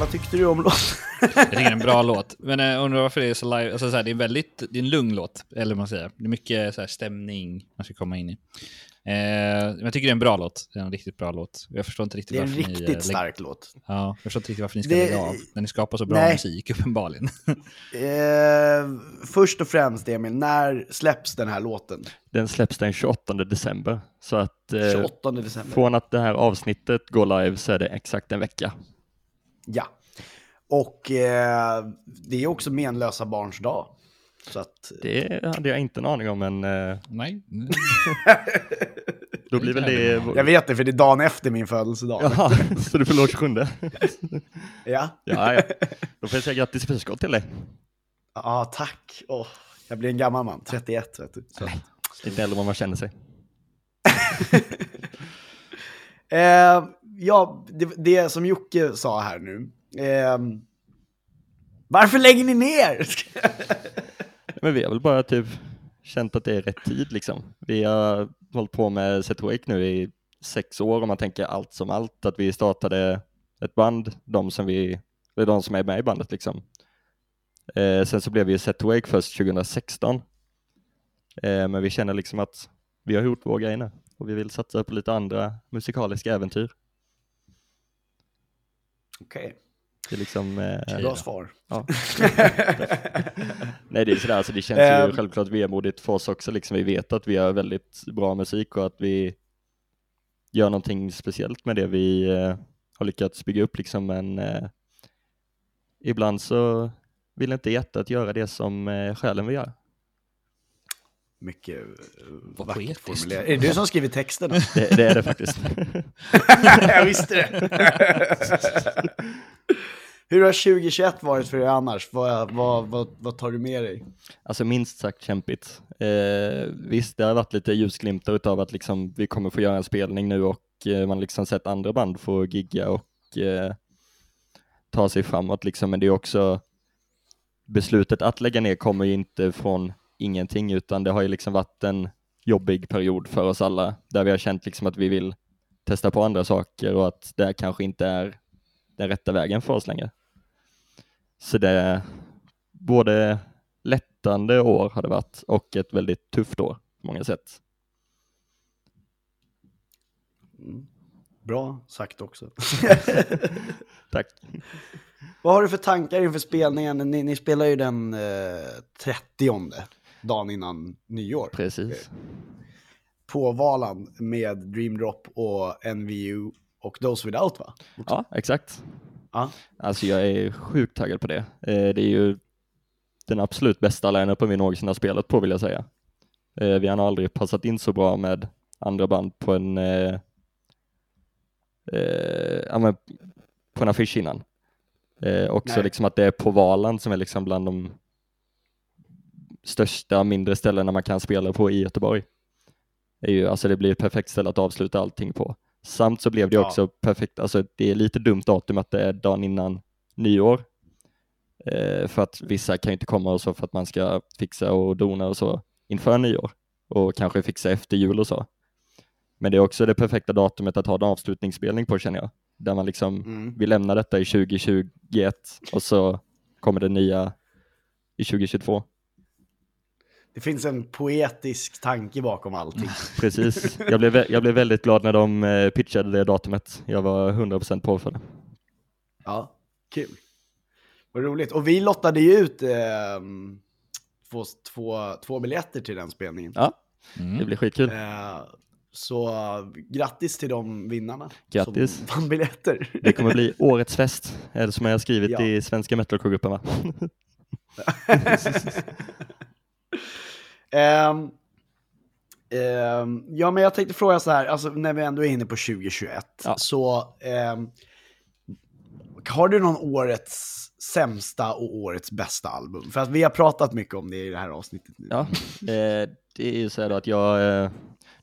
Vad tyckte du om låten? Jag tycker det är en bra låt. Men jag undrar varför det är så live. Alltså, så här, det är en väldigt, det är en lugn låt, eller vad man säger. Det är mycket så här, stämning man ska komma in i. Eh, men jag tycker det är en bra låt. Det är en riktigt bra låt. Jag förstår inte riktigt Det är en varför ni... eh, riktigt lägg- stark låt. Ja, jag förstår inte riktigt varför ni ska Det- lägga av. När ni skapar så bra Nej. musik, uppenbarligen. Eh, först och främst, Emil, när släpps den här låten? Den släpps den 28 december. Så att eh, 28 december. från att det här avsnittet går live så är det exakt en vecka. Ja. Och eh, det är också menlösa barns dag. Så att, Det hade jag inte en aning om, men eh, Nej. då blir väl det... jag vet det, för det är dagen efter min födelsedag. Ja. Jaha, så du fyller år 27? Ja, Ja, ja. Då får jag säga grattis i förskott till dig. tack. Åh, jag blir en gammal man, 31 vet du. Så. Lite äldre än vad man känner sig. Eh, ja, det, det som Jocke sa här nu. Eh, varför lägger ni ner? Men vi har väl bara typ känt att det är rätt tid liksom. Vi har hållit på med Set Wake nu i sex år om man tänker allt som allt. Att vi startade ett band, de som vi, eller är de som är med i bandet liksom. Eh, sen så blev vi Set Wake först 2016. Eh, men vi känner liksom att vi har gjort vår grej nu och vi vill satsa på lite andra musikaliska äventyr. Okej, Det är liksom... Eh, bra svar. Ja. Nej det är sådär, alltså det känns ju självklart vemodigt för oss också liksom. Vi vet att vi gör väldigt bra musik och att vi gör någonting speciellt med det vi eh, har lyckats bygga upp liksom men eh, ibland så vill inte hjärtat göra det som eh, själen vill göra. Mycket uh, Vad vackert formulerat. Är det du som skriver texterna? Det, det är det faktiskt. jag visste det. Hur har 2021 varit för er annars? Vad, vad, vad, vad tar du med dig? Alltså minst sagt kämpigt. Eh, visst, det har varit lite ljusglimtar utav att liksom, vi kommer få göra en spelning nu och eh, man liksom sett andra band få gigga och eh, ta sig framåt liksom. Men det är också beslutet att lägga ner kommer ju inte från ingenting utan det har ju liksom varit en jobbig period för oss alla där vi har känt liksom att vi vill testa på andra saker och att det kanske inte är den rätta vägen för oss längre. Så det är både lättande år har det varit och ett väldigt tufft år på många sätt. Bra sagt också. Tack. Vad har du för tankar inför spelningen? Ni, ni spelar ju den eh, 30 dagen innan nyår. Precis. På Valand med Dream Drop och NVU och Those Without va? Ja, exakt. Ja. Alltså jag är sjukt taggad på det. Eh, Det är ju den absolut bästa line-upen vi någonsin har spelat på vill jag säga. Eh, Vi har nog aldrig passat in så bra med andra band på en eh, eh, på en affisch innan. Eh, också Nej. liksom att det är på Valand som är liksom bland de största mindre ställena man kan spela på i Göteborg. Det, är ju, alltså det blir ett perfekt ställe att avsluta allting på. Samt så blev det Ja. också perfekt, alltså det är lite dumt datum att det är dagen innan nyår. Eh, för att vissa kan ju inte komma och så för att man ska fixa och dona och så inför nyår och kanske fixa efter jul och så. Men det är också det perfekta datumet att ha en avslutningsspelning på känner jag. Där man liksom, Mm. vi lämnar detta i 2021 och så kommer det nya i 2022. Det finns en poetisk tanke bakom allting. Precis. Jag blev, jag blev väldigt glad när de eh, pitchade det datumet. Jag var 100% på för det. Ja, kul. Vad roligt. Och vi lottade ju ut eh, två, två, två biljetter till den spelningen. Ja, Mm. det blir skitkul. Eh, så grattis till de vinnarna Grattis. som vann biljetter. Det kommer bli årets fest, det som jag har skrivit Ja. i svenska metalcore-gruppen va? Ehm, ehm, ja, men jag tänkte fråga så här, alltså när vi ändå är inne på 2021, Ja. så ehm, har du någon årets sämsta och årets bästa album? För att vi har pratat mycket om det i det här avsnittet nu. Ja, eh, det är ju så här att jag, eh,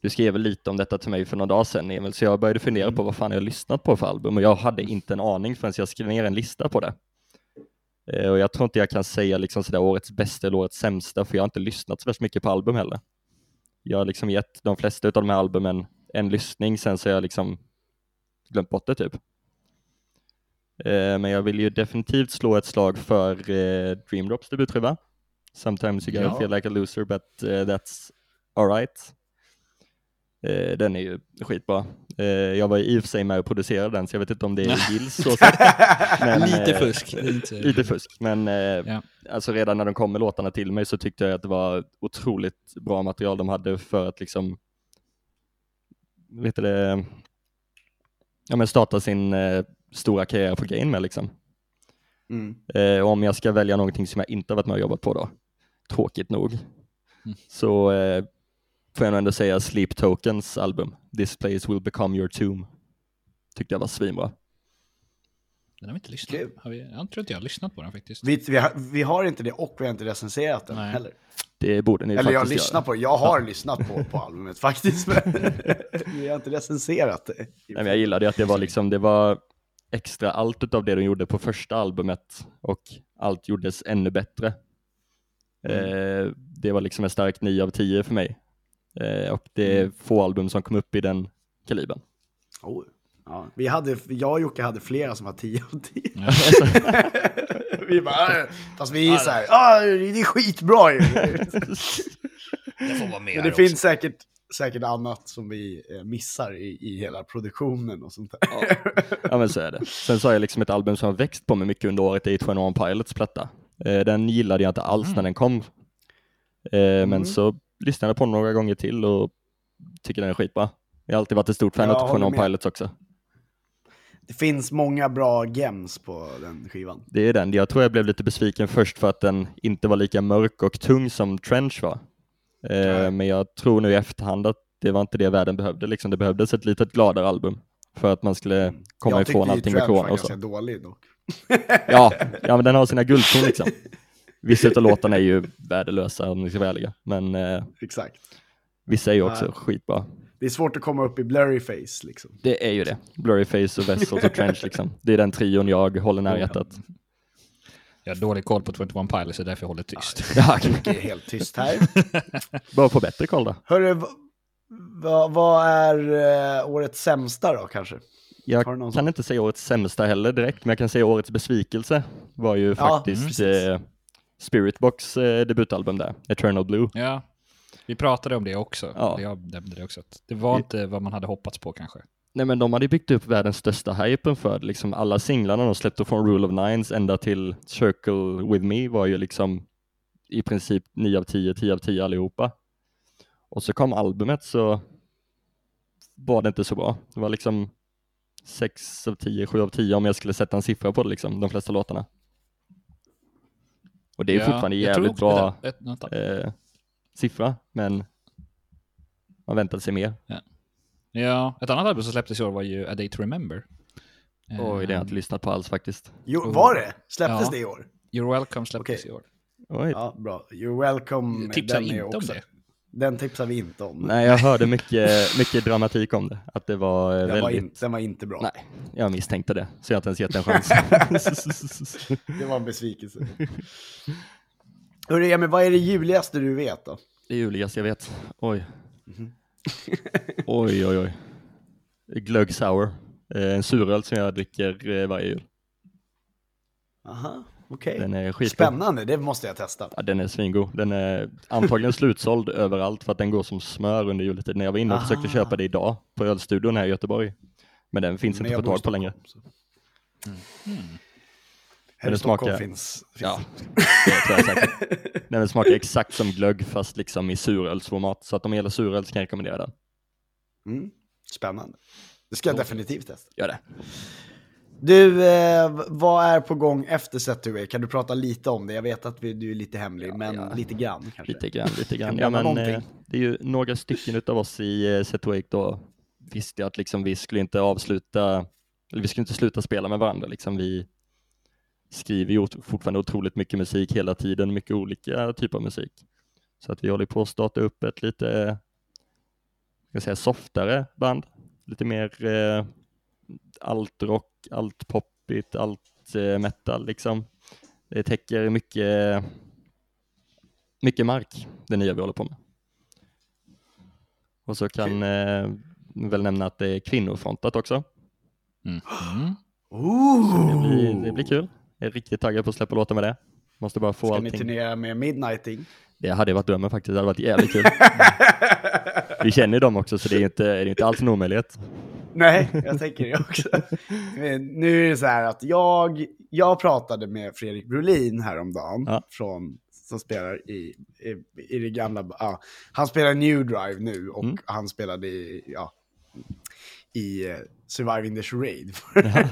du skrev lite om detta till mig för några dagar sedan Emil, så jag började fundera på vad fan jag lyssnat på för album och jag hade inte en aning förrän jag skrev ner en lista på det. Eh, och jag tror inte jag kan säga liksom sådär årets bästa eller årets sämsta, för jag har inte lyssnat så värst mycket på album heller. Jag har liksom gett de flesta av de här albumen en lyssning, sen så har jag liksom glömt bort det typ. Eh, men jag vill ju definitivt slå ett slag för eh, Dream Drops debutskiva. Sometimes you gotta Ja. feel like a loser but that's alright. Eh, den är ju skitbra. Eh, jag var i och för sig med och producerade den så jag vet inte om det är Gills så. Men, Lite eh, fusk. Lite, Lite fusk, men eh, Ja. alltså redan när de kom med låtarna till mig så tyckte jag att det var otroligt bra material de hade för att liksom, vet du det, ja men starta sin eh, stora karriär på Gain med liksom. Mm. Eh, och om jag ska välja någonting som jag inte har varit med och jobbat på då, tråkigt nog, Mm. så eh, får jag ändå säga Sleep Tokens album, This Place Will Become Your Tomb. Tyckte jag var svinbra. Den har vi inte lyssnat på. Har vi, jag tror inte jag har lyssnat på den faktiskt. Vi, vi, har, vi har inte det och vi har inte recenserat den Nej. heller. Det borde ni Eller jag faktiskt lyssnar göra. på jag har lyssnat på, på albumet faktiskt. Men vi har inte recenserat det. Nej, men jag gillade att det var liksom, det var extra allt av det de gjorde på första albumet och allt gjordes ännu bättre. Eh, det var liksom en stark 9 av 10 för mig. Eh, och det är få album som kom upp i den kalibern. Oh. Ja, vi hade, jag och Jocke hade flera som var 10 av 10. Ja. vi bara, "Äh." fast vi är så här, ah, det är skitbra ju. Det får vara med Men det finns säkert, säkert annat som vi eh, missar i, i hela produktionen och sånt där. Ja men så är det. Sen så har jag liksom ett album som har växt på mig mycket under året, det är 21 Pilots platta. Eh, den gillade jag inte alls när den kom. Men så lyssnade jag på den några gånger till och tycker den är skitbra. Jag har alltid varit ett stort fan Jag av håller 21 med. Pilots också. Det finns många bra gems på den skivan. Det är den. Jag tror jag blev lite besviken först för att den inte var lika mörk och tung som Trench var. Eh, men jag tror nu i efterhand att det var inte det världen behövde. Liksom. Det behövdes ett litet gladare album för att man skulle komma jag ifrån tyckte allting ju med Trench var corona och så. ganska dålig dock. Ja, ja, men den har sina guldkorn liksom. Vissa av låtarna är ju värdelösa om ni ska vara ärliga, men eh, Exakt. vissa är ju också Nej. skitbra. Det är svårt att komma upp i blurry face liksom. Det är ju det. Blurry Face och Vessels och Trench liksom. Det är den trion jag håller nära hjärtat. Jag har dålig koll på 21 Pilots, så därför jag håller tyst. Ja, Det är helt tyst här. bara på bättre koll då. Hörru, vad va, vad är eh, årets sämsta då kanske? Jag kan inte säga årets sämsta heller direkt, men jag kan säga årets besvikelse var ju Ja, faktiskt precis. eh, Spiritbox eh, debutalbum där, Eternal Blue. Ja, vi pratade om det också. Ja. Ja. Jag nämnde det också. Det var Vi- inte vad man hade hoppats på kanske. Nej men de hade byggt upp världens största hypen för. Liksom alla singlarna de släppte från Rule of Nines ända till Circle With Me var ju liksom i princip 9 av 10, 10 av 10 allihopa. Och så kom albumet så var det inte så bra. Det var liksom 6 av 10, 7 av 10 om jag skulle sätta en siffra på det liksom, de flesta låtarna. Och det är Ja, fortfarande jag jävligt också bra eh, siffra, men man väntade sig mer. Ja, ett annat album som släpptes i år var ju A Day To Remember. Oj, det har jag Eh, inte lyssnat på alls faktiskt. Jo, var det? Släpptes Ja. det i år? You're Welcome släpptes Okej. i år. Oj. Ja, bra. You're welcome. Tipsar den är inte om det. Den tipsar vi inte om. Nej, jag hörde mycket, mycket dramatik om det, att det var eh, den, var väldigt... in, den var inte bra. Nej, jag misstänkte det, så jag har inte ens gett en chans. Det var en besvikelse. Hörru Emil, vad är det juligaste du vet då? Det Julias, jag vet. Oj. oj, oj, oj. Glögg sour. Eh, En suröl som jag dricker eh, varje jul. Aha, okej. Den är skitgod. Spännande, det måste jag testa. Ja, den är svingod. Den är antagligen slutsåld överallt för att den går som smör under juletid. När jag var inne och försökte Ah. köpa det idag på ölstudion här i Göteborg. Men den finns Men inte jag att få bor i tag på längre. Stockholm, så. Här Men i det Stockholm smakar- finns, finns Ja, det tror jag säkert. Nej, Den smakar exakt som glögg fast liksom i surölsformat. Så att om det gäller suröl så kan jag rekommendera den. Mm. Spännande. Det ska jag definitivt testa. Gör det. Du, eh, vad är på gång efter Setaway? Kan du prata lite om det? Jag vet att vi, du är lite hemlig, men ja. lite grann kanske. Lite grann, lite grann. Ja, men, eh, det är ju några stycken utav oss i eh, Set Wake då visste att liksom vi skulle inte avsluta, eller vi skulle inte sluta spela med varandra. Liksom vi skriver ju fortfarande otroligt mycket musik hela tiden, mycket olika typer av musik. Så att vi håller på att starta upp ett lite, eh, ska säga, softare band. Lite mer eh, allt rock, allt poppigt, allt eh, metal liksom. Det täcker mycket mycket mark, det nya vi håller på med. Och så kan eh, väl nämna att det är kvinnofrontat också. Mm. Mm. Det blir, det blir kul. Jag är riktigt taggad på att släppa låtar med det. Måste bara få Ska ni allting. turnera med Midnighting? Det hade varit drömmen faktiskt, det hade varit jävligt kul. vi känner ju dem också så det är inte, det är inte alls en omöjlighet. Nej, jag tänker det också. Nu är det så här att jag, jag pratade med Fredrik Brolin häromdagen, Ja. från, som spelar i, i, i det gamla, ja, han spelar New Drive nu och Mm. han spelade i, ja, i eh, Surviving the Charade.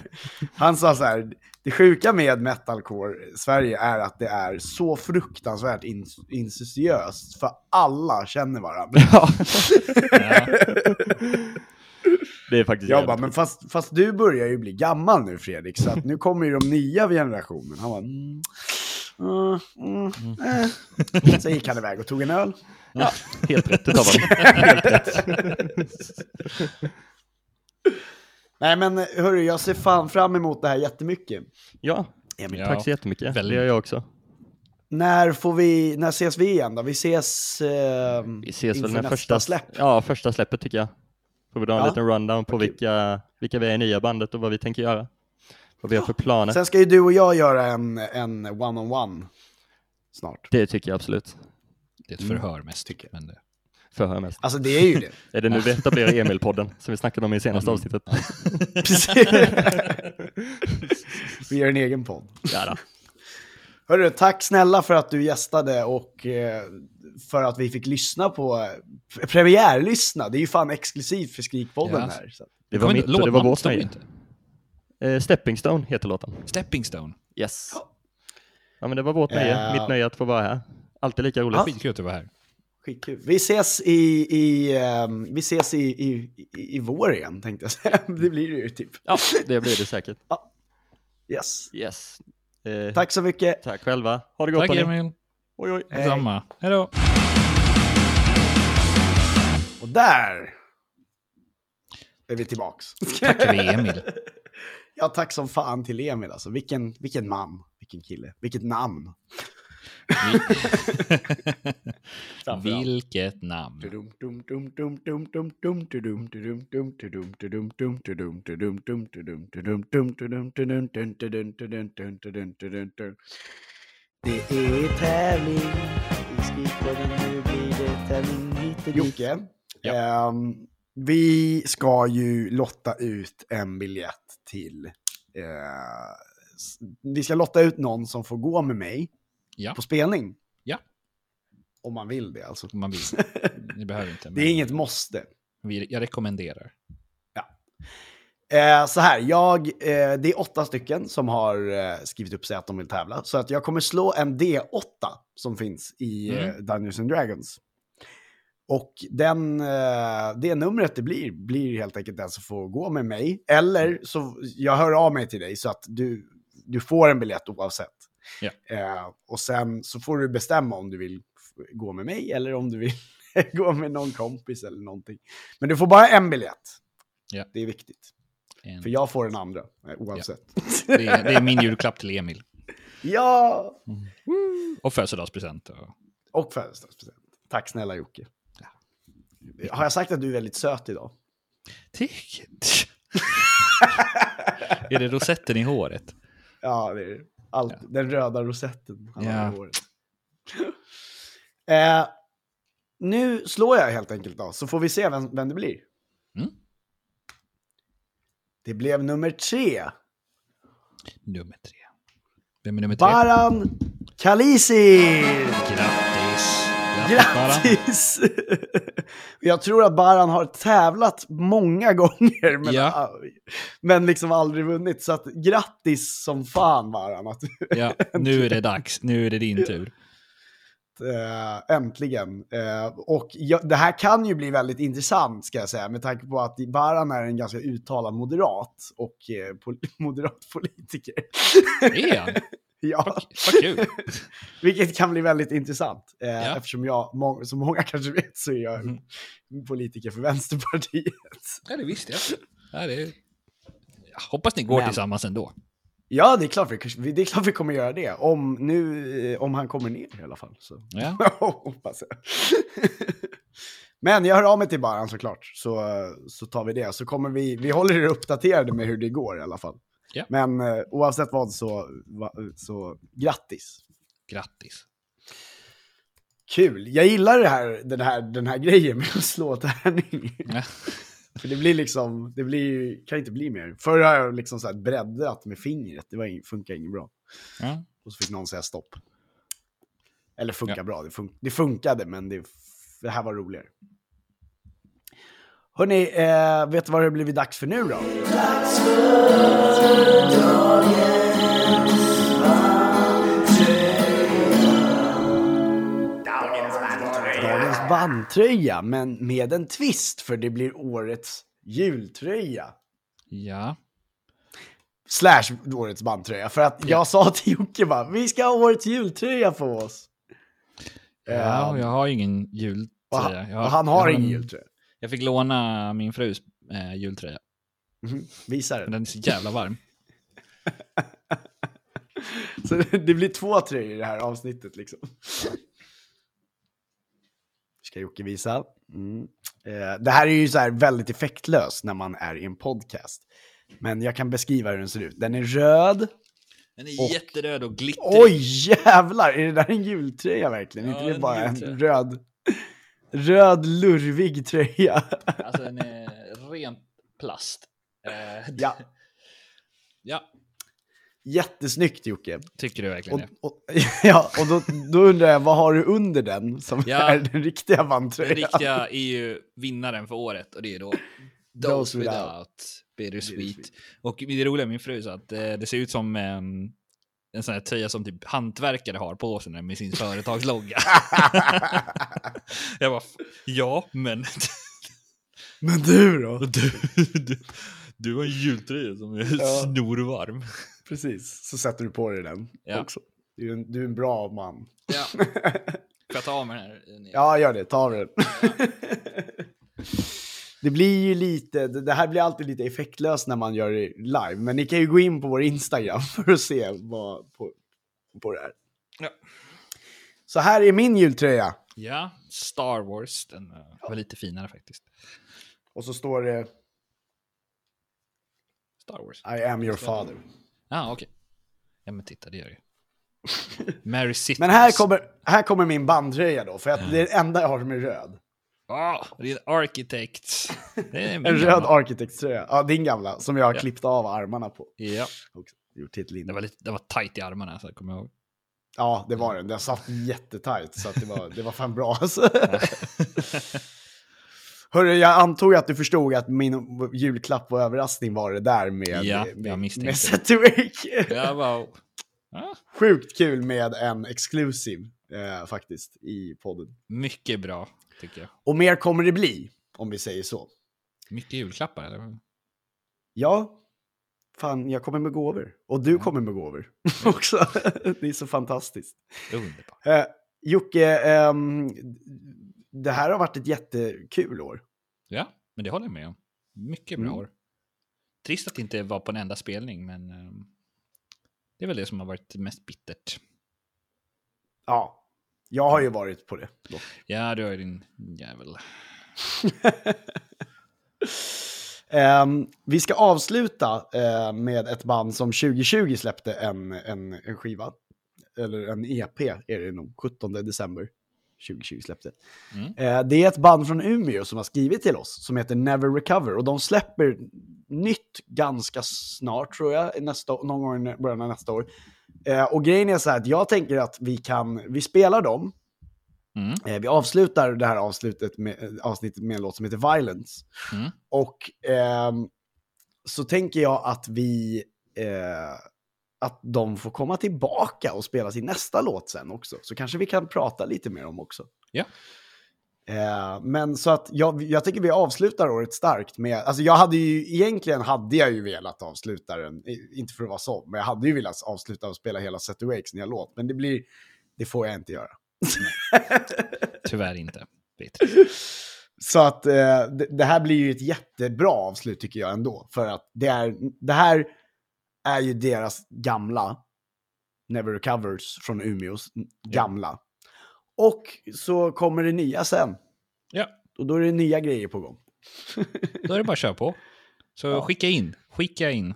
han sa så här, det sjuka med metalcore Sverige är att det är så fruktansvärt in, incestuöst, för alla känner varandra. Ja. det är faktiskt Jag bara, men fast, fast du börjar ju bli gammal nu Fredrik, så att nu kommer ju de nya generationen. Han bara, mm, mm, mm, eh. Så gick han iväg och tog en öl. Ja, helt rätt utav honom. Helt rätt. Nej men hörru, jag ser fan fram emot det här jättemycket. Ja, Emil, Ja. tack så jättemycket. Väldigt. Det gör jag också. När får vi, när ses vi igen då? Vi ses, eh, Vi ses väl inför när nästa första, släpp. Ja, första släppet tycker jag. Får vi dra en Ja. liten rundown på vilka, vilka vi är i nya bandet och vad vi tänker göra. Vad vi har för planer. Sen ska ju du och jag göra en, en one-on-one snart. Det tycker jag absolut. Det är ett förhör mest. tycker Men det... Förhör mest. Alltså det är ju det. Är det nu vi etablerar Emil-podden som vi snackade om i senaste avsnittet? Vi gör en egen podd. Ja, då. Hörru, tack snälla för att du gästade och eh, för att vi fick lyssna på, eh, premiärlyssna. Det är ju fan exklusivt för Skrikpodden Ja. här. Så. Det var mitt och det var vårt nöje. Eh, Stepping Stone heter låten. Stepping Stone. Yes. Ja men det var vårt nöje, Ja. mitt nöje att få vara här. Alltid lika roligt. Skitkul att du var här. Skitkul. Vi ses i, i, ehm, vi ses i, i, i, i vår igen, tänkte jag säga. Det blir det ju typ. Ja, det blir det säkert. Yes. Yes. Eh, Tack så mycket. Tack själva. Ha det gott Tack. Emil. Oj, oj. Hej. Detsamma. Hej då. Och där är vi tillbaks. Tackar vi Emil. Ja, tack som fan till Emil alltså. Vilken, vilken man, vilken kille, vilket namn. Vilket namn. Det är tävling i Skrikpodden, nu blir det tävling hit och dit. Jocke, Ja. ehm, vi ska ju lotta ut en biljett till... S- vi ska lotta ut någon som får gå med mig Ja, på spelning. Ja. Om man vill det alltså. om man vill. Ni behöver inte. Det är inget måste. jag rekommenderar. Eh, så här, jag, eh, det är åtta stycken som har eh, skrivit upp sig att de vill tävla. Så att jag kommer slå en D8 som finns i Mm. eh, Dungeons and Dragons. Och den, eh, det numret det blir, blir helt enkelt den som får gå med mig. Eller så, jag hör av mig till dig så att du, du får en biljett oavsett. Eh, och sen så får du bestämma om du vill gå med mig eller om du vill gå med någon kompis eller någonting. Men du får bara en biljett. Ja. Det är viktigt. En, För jag får den andra, eh, oavsett. det, är, det är min julklapp till Emil. Ja! Och födelsedagspresent. Och... Och födelsedagspresent. Tack snälla Jocke. Har jag sagt att du är väldigt söt idag? Tick. är det rosetten i håret? Ja, det är det. Allt, Den röda rosetten. han har Ja. i håret. eh, nu slår jag helt enkelt då, så får vi se vem, vem det blir. Mm. Det blev nummer tre. Nummer tre. Vem är nummer tre? Baran Kalisi! Grattis! Grattis! Jag tror att Baran har tävlat många gånger, men, Ja. men liksom aldrig vunnit. Så att grattis som fan Baran. Att, Ja, nu är det dags. Nu är det din tur. Äh, äntligen. Äh, och ja, det här kan ju bli väldigt intressant ska jag säga, med tanke på att Baran är en ganska uttalad moderat och äh, pol- moderat politiker. Är han? ja, Vad kul. vilket kan bli väldigt intressant. Äh, Ja. Eftersom jag, må- som många kanske vet, så är jag Mhm. politiker för Vänsterpartiet. Ja, det visste jag. Ja, det är... jag hoppas ni går Men- tillsammans ändå. Ja, det är klart vi, det är klart vi kommer göra det. Om, nu, eh, om han kommer ner i alla fall. Så. Ja. Hoppas jag. Men jag hör av mig till Baran såklart, så, så tar vi det. Så kommer vi, vi håller er uppdaterade med hur det går i alla fall. Ja. Men eh, oavsett vad så, va, så grattis. Grattis. Kul. Jag gillar det här, den, här, den här grejen med att slå tärning. Ja. För det blir liksom, det blir, kan inte bli mer. Förr har jag liksom så här breddat med fingret, det var, ing- funkar inget bra. Ja. Och så fick någon säga stopp. Eller funkar Ja. bra, det, fun det funkade men det, det här var roligare. Hörni, eh, vet du vad det har blivit dags för nu då? Dagens bandtröja, men med en twist för det blir årets jultröja. Ja. Slash årets bandtröja. För att jag sa till Jocke bara, vi ska ha årets jultröja på oss. Ja, och Ehm, jag har ingen och, jultröja. han, Jag och han har jag ingen en- jultröja. Jag fick låna min frus eh, jultröja. Mhm, Visa den. den är så jävla varm. Så det blir två tröjor i det här avsnittet liksom. Ska Jocke visa. Mm. Eh, det här är ju så här väldigt effektlöst när man är i en podcast. Men jag kan beskriva hur den ser ut. Den är röd. Den är Och- jätteröd och glittrig. Oj, jävlar! Är det där en jultröja verkligen? Ja, inte det bara en röd, röd lurvig tröja? Alltså den är rent plast. Eh, Ja. ja, Jättesnyggt Jocke. tycker du verkligen Och, och, ja, och då, då undrar jag, vad har du under den som Ja. är den riktiga Den bandtröjan? riktiga är ju vinnaren för året och det är då Those Without Bittersweet. Bittersweet. Och det roliga med min fru så att eh, det ser ut som en, en sån här tröja som typ hantverkare har på sig med sin företagslogga. Jag bara, ja men Men du då? du, du, du har en jultröja som är Ja. snorvarm. Precis, så sätter du på dig den Ja. också. Du är, en, du är en bra man. Ja. Får jag ta av mig den här? Ja, gör det. Ta av den. Det blir ju lite, det här blir alltid lite effektlöst när man gör det live, men ni kan ju gå in på vår Instagram för att se vad, på, på det här. Ja. Så här är min jultröja. Ja, Star Wars. Den eh, var lite finare faktiskt. Och så står det Star Wars. I am your father. Ja, ah, okej. Ja, men titta, det gör det. Mary City. Men här kommer, här kommer min bandtröja då, för att det är det enda jag har som är röd. Åh, det är en. Det är min En röd gamla. Architects-tröja. Ja, din gamla, som jag har Ja. klippt av armarna på. Ja, Också. Gjort till ett linne. det var, lite, det var tajt i armarna, så jag kommer ihåg. Ja, det var den. Den satt jättetajt, så att det, var, det var fan bra alltså. Hörru, jag antog att du förstod att min julklapp och överraskning var det där med, Ja, jag med, misstänkte. med Set to Wake. Jag bara... Ja, Sjukt kul med en exclusive eh, faktiskt i podden. mycket bra, tycker jag. Och mer kommer det bli, om vi säger så. Mycket julklappar, eller? Ja, fan, jag kommer med gåvor. Och du kommer med gåvor också. det är så fantastiskt. Underbart. Eh, Jocke, ehm, det här har varit ett jättekul år. Ja, men det håller jag med om. Mycket bra Mm. år. Trist att det inte var på en enda spelning, men eh, det är väl det som har varit mest bittert. Ja, jag har ju varit på det. Dock. Ja, du har ju din jävel. Ehm, vi ska avsluta eh, med ett band som 2020 släppte en, en, en skiva. Eller en EP är det nog, 17 december 2020 släppte. Mm. Eh, det är ett band från Umeå som har skrivit till oss som heter Never Recover och de släpper nytt ganska snart tror jag, nästa, någon gång i början av nästa år. Eh, och grejen är så här att jag tänker att vi kan, vi spelar dem, Mm. Eh, vi avslutar det här avslutet med, eh, avsnittet med en låt som heter Violence. Mm. Och ehm, så tänker jag att vi, eh, att de får komma tillbaka och spela sin nästa låt sen också. Så kanske vi kan prata lite mer om också. Ja. Eh, men så att jag, jag tycker vi avslutar året starkt med, alltså jag hade ju, egentligen hade jag ju velat avsluta den, inte för att vara så, men jag hade ju velat avsluta och spela hela Set Awakes nya låt, men det blir, det får jag inte göra. Tyvärr inte. Så att eh, det, det här blir ju ett jättebra avslut tycker jag ändå. För att det, är, det här är ju deras gamla Never Recovers från Umeås gamla. Och så kommer det nya sen. Ja, Och då är det nya grejer på gång. då är det bara att köra på. Så Ja. skicka in. Skicka in.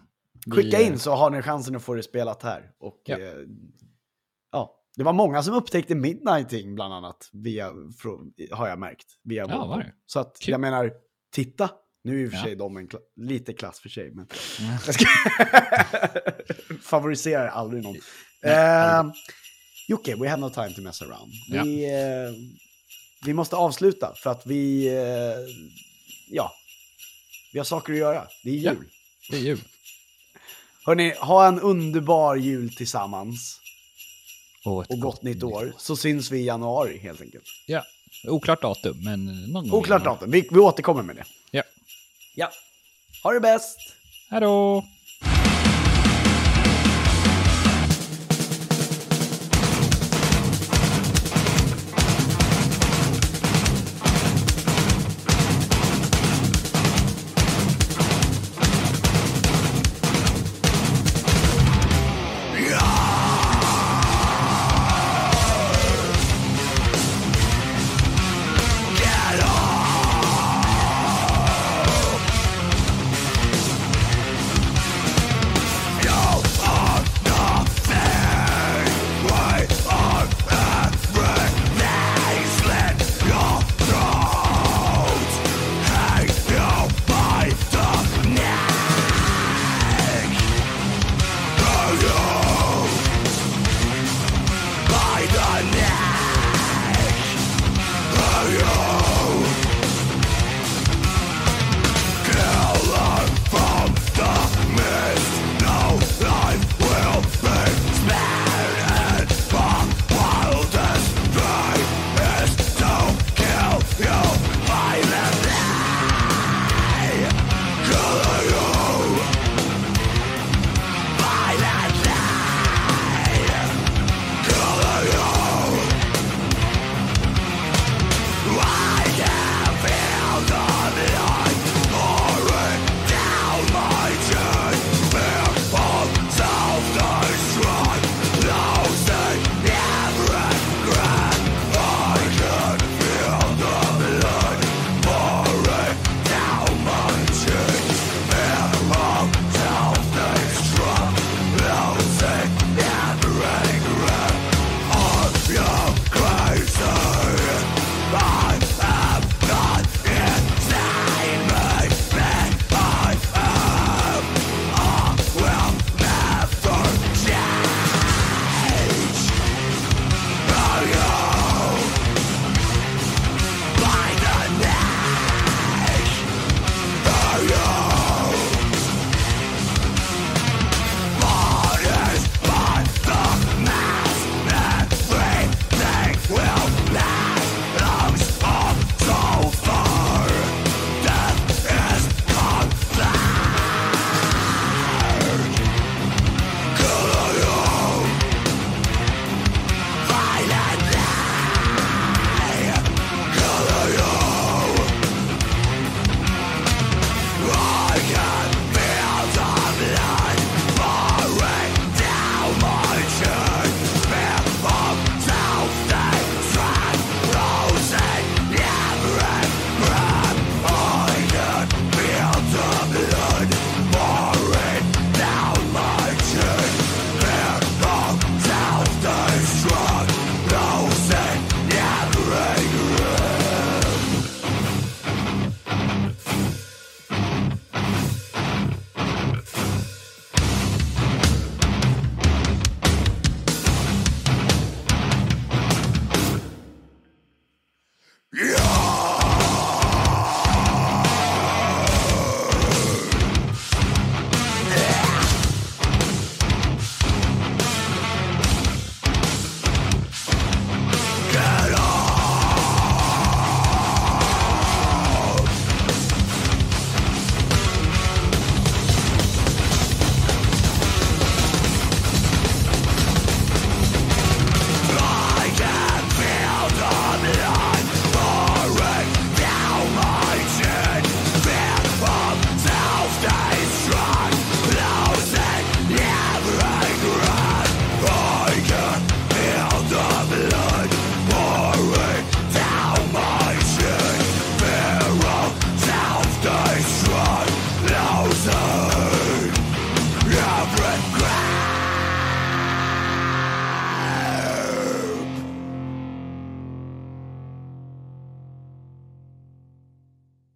Skicka in eh, så har ni chansen att få det spelat här. Och Ja. ja, ja det var många som upptäckte Midnighting bland annat, via, har jag märkt. Via Ja, var det? Så att Kul. jag menar, titta. Nu är i och för Ja. sig de en kla- lite klass för sig, men Ja. jag ska favoriserar aldrig någon. Nej, Eh, Jocke, we have no time to mess around. Ja. Vi, eh, vi måste avsluta för att vi, eh, ja, vi har saker att göra. Det är jul. Det är jul. Hörni, ha en underbar jul tillsammans Och, ett och gott nytt år. Så syns vi i januari helt enkelt. Ja, oklart datum, men någon gång. Oklart datum, vi, vi återkommer med det. Ja. Ja, ha det bäst! Hej då!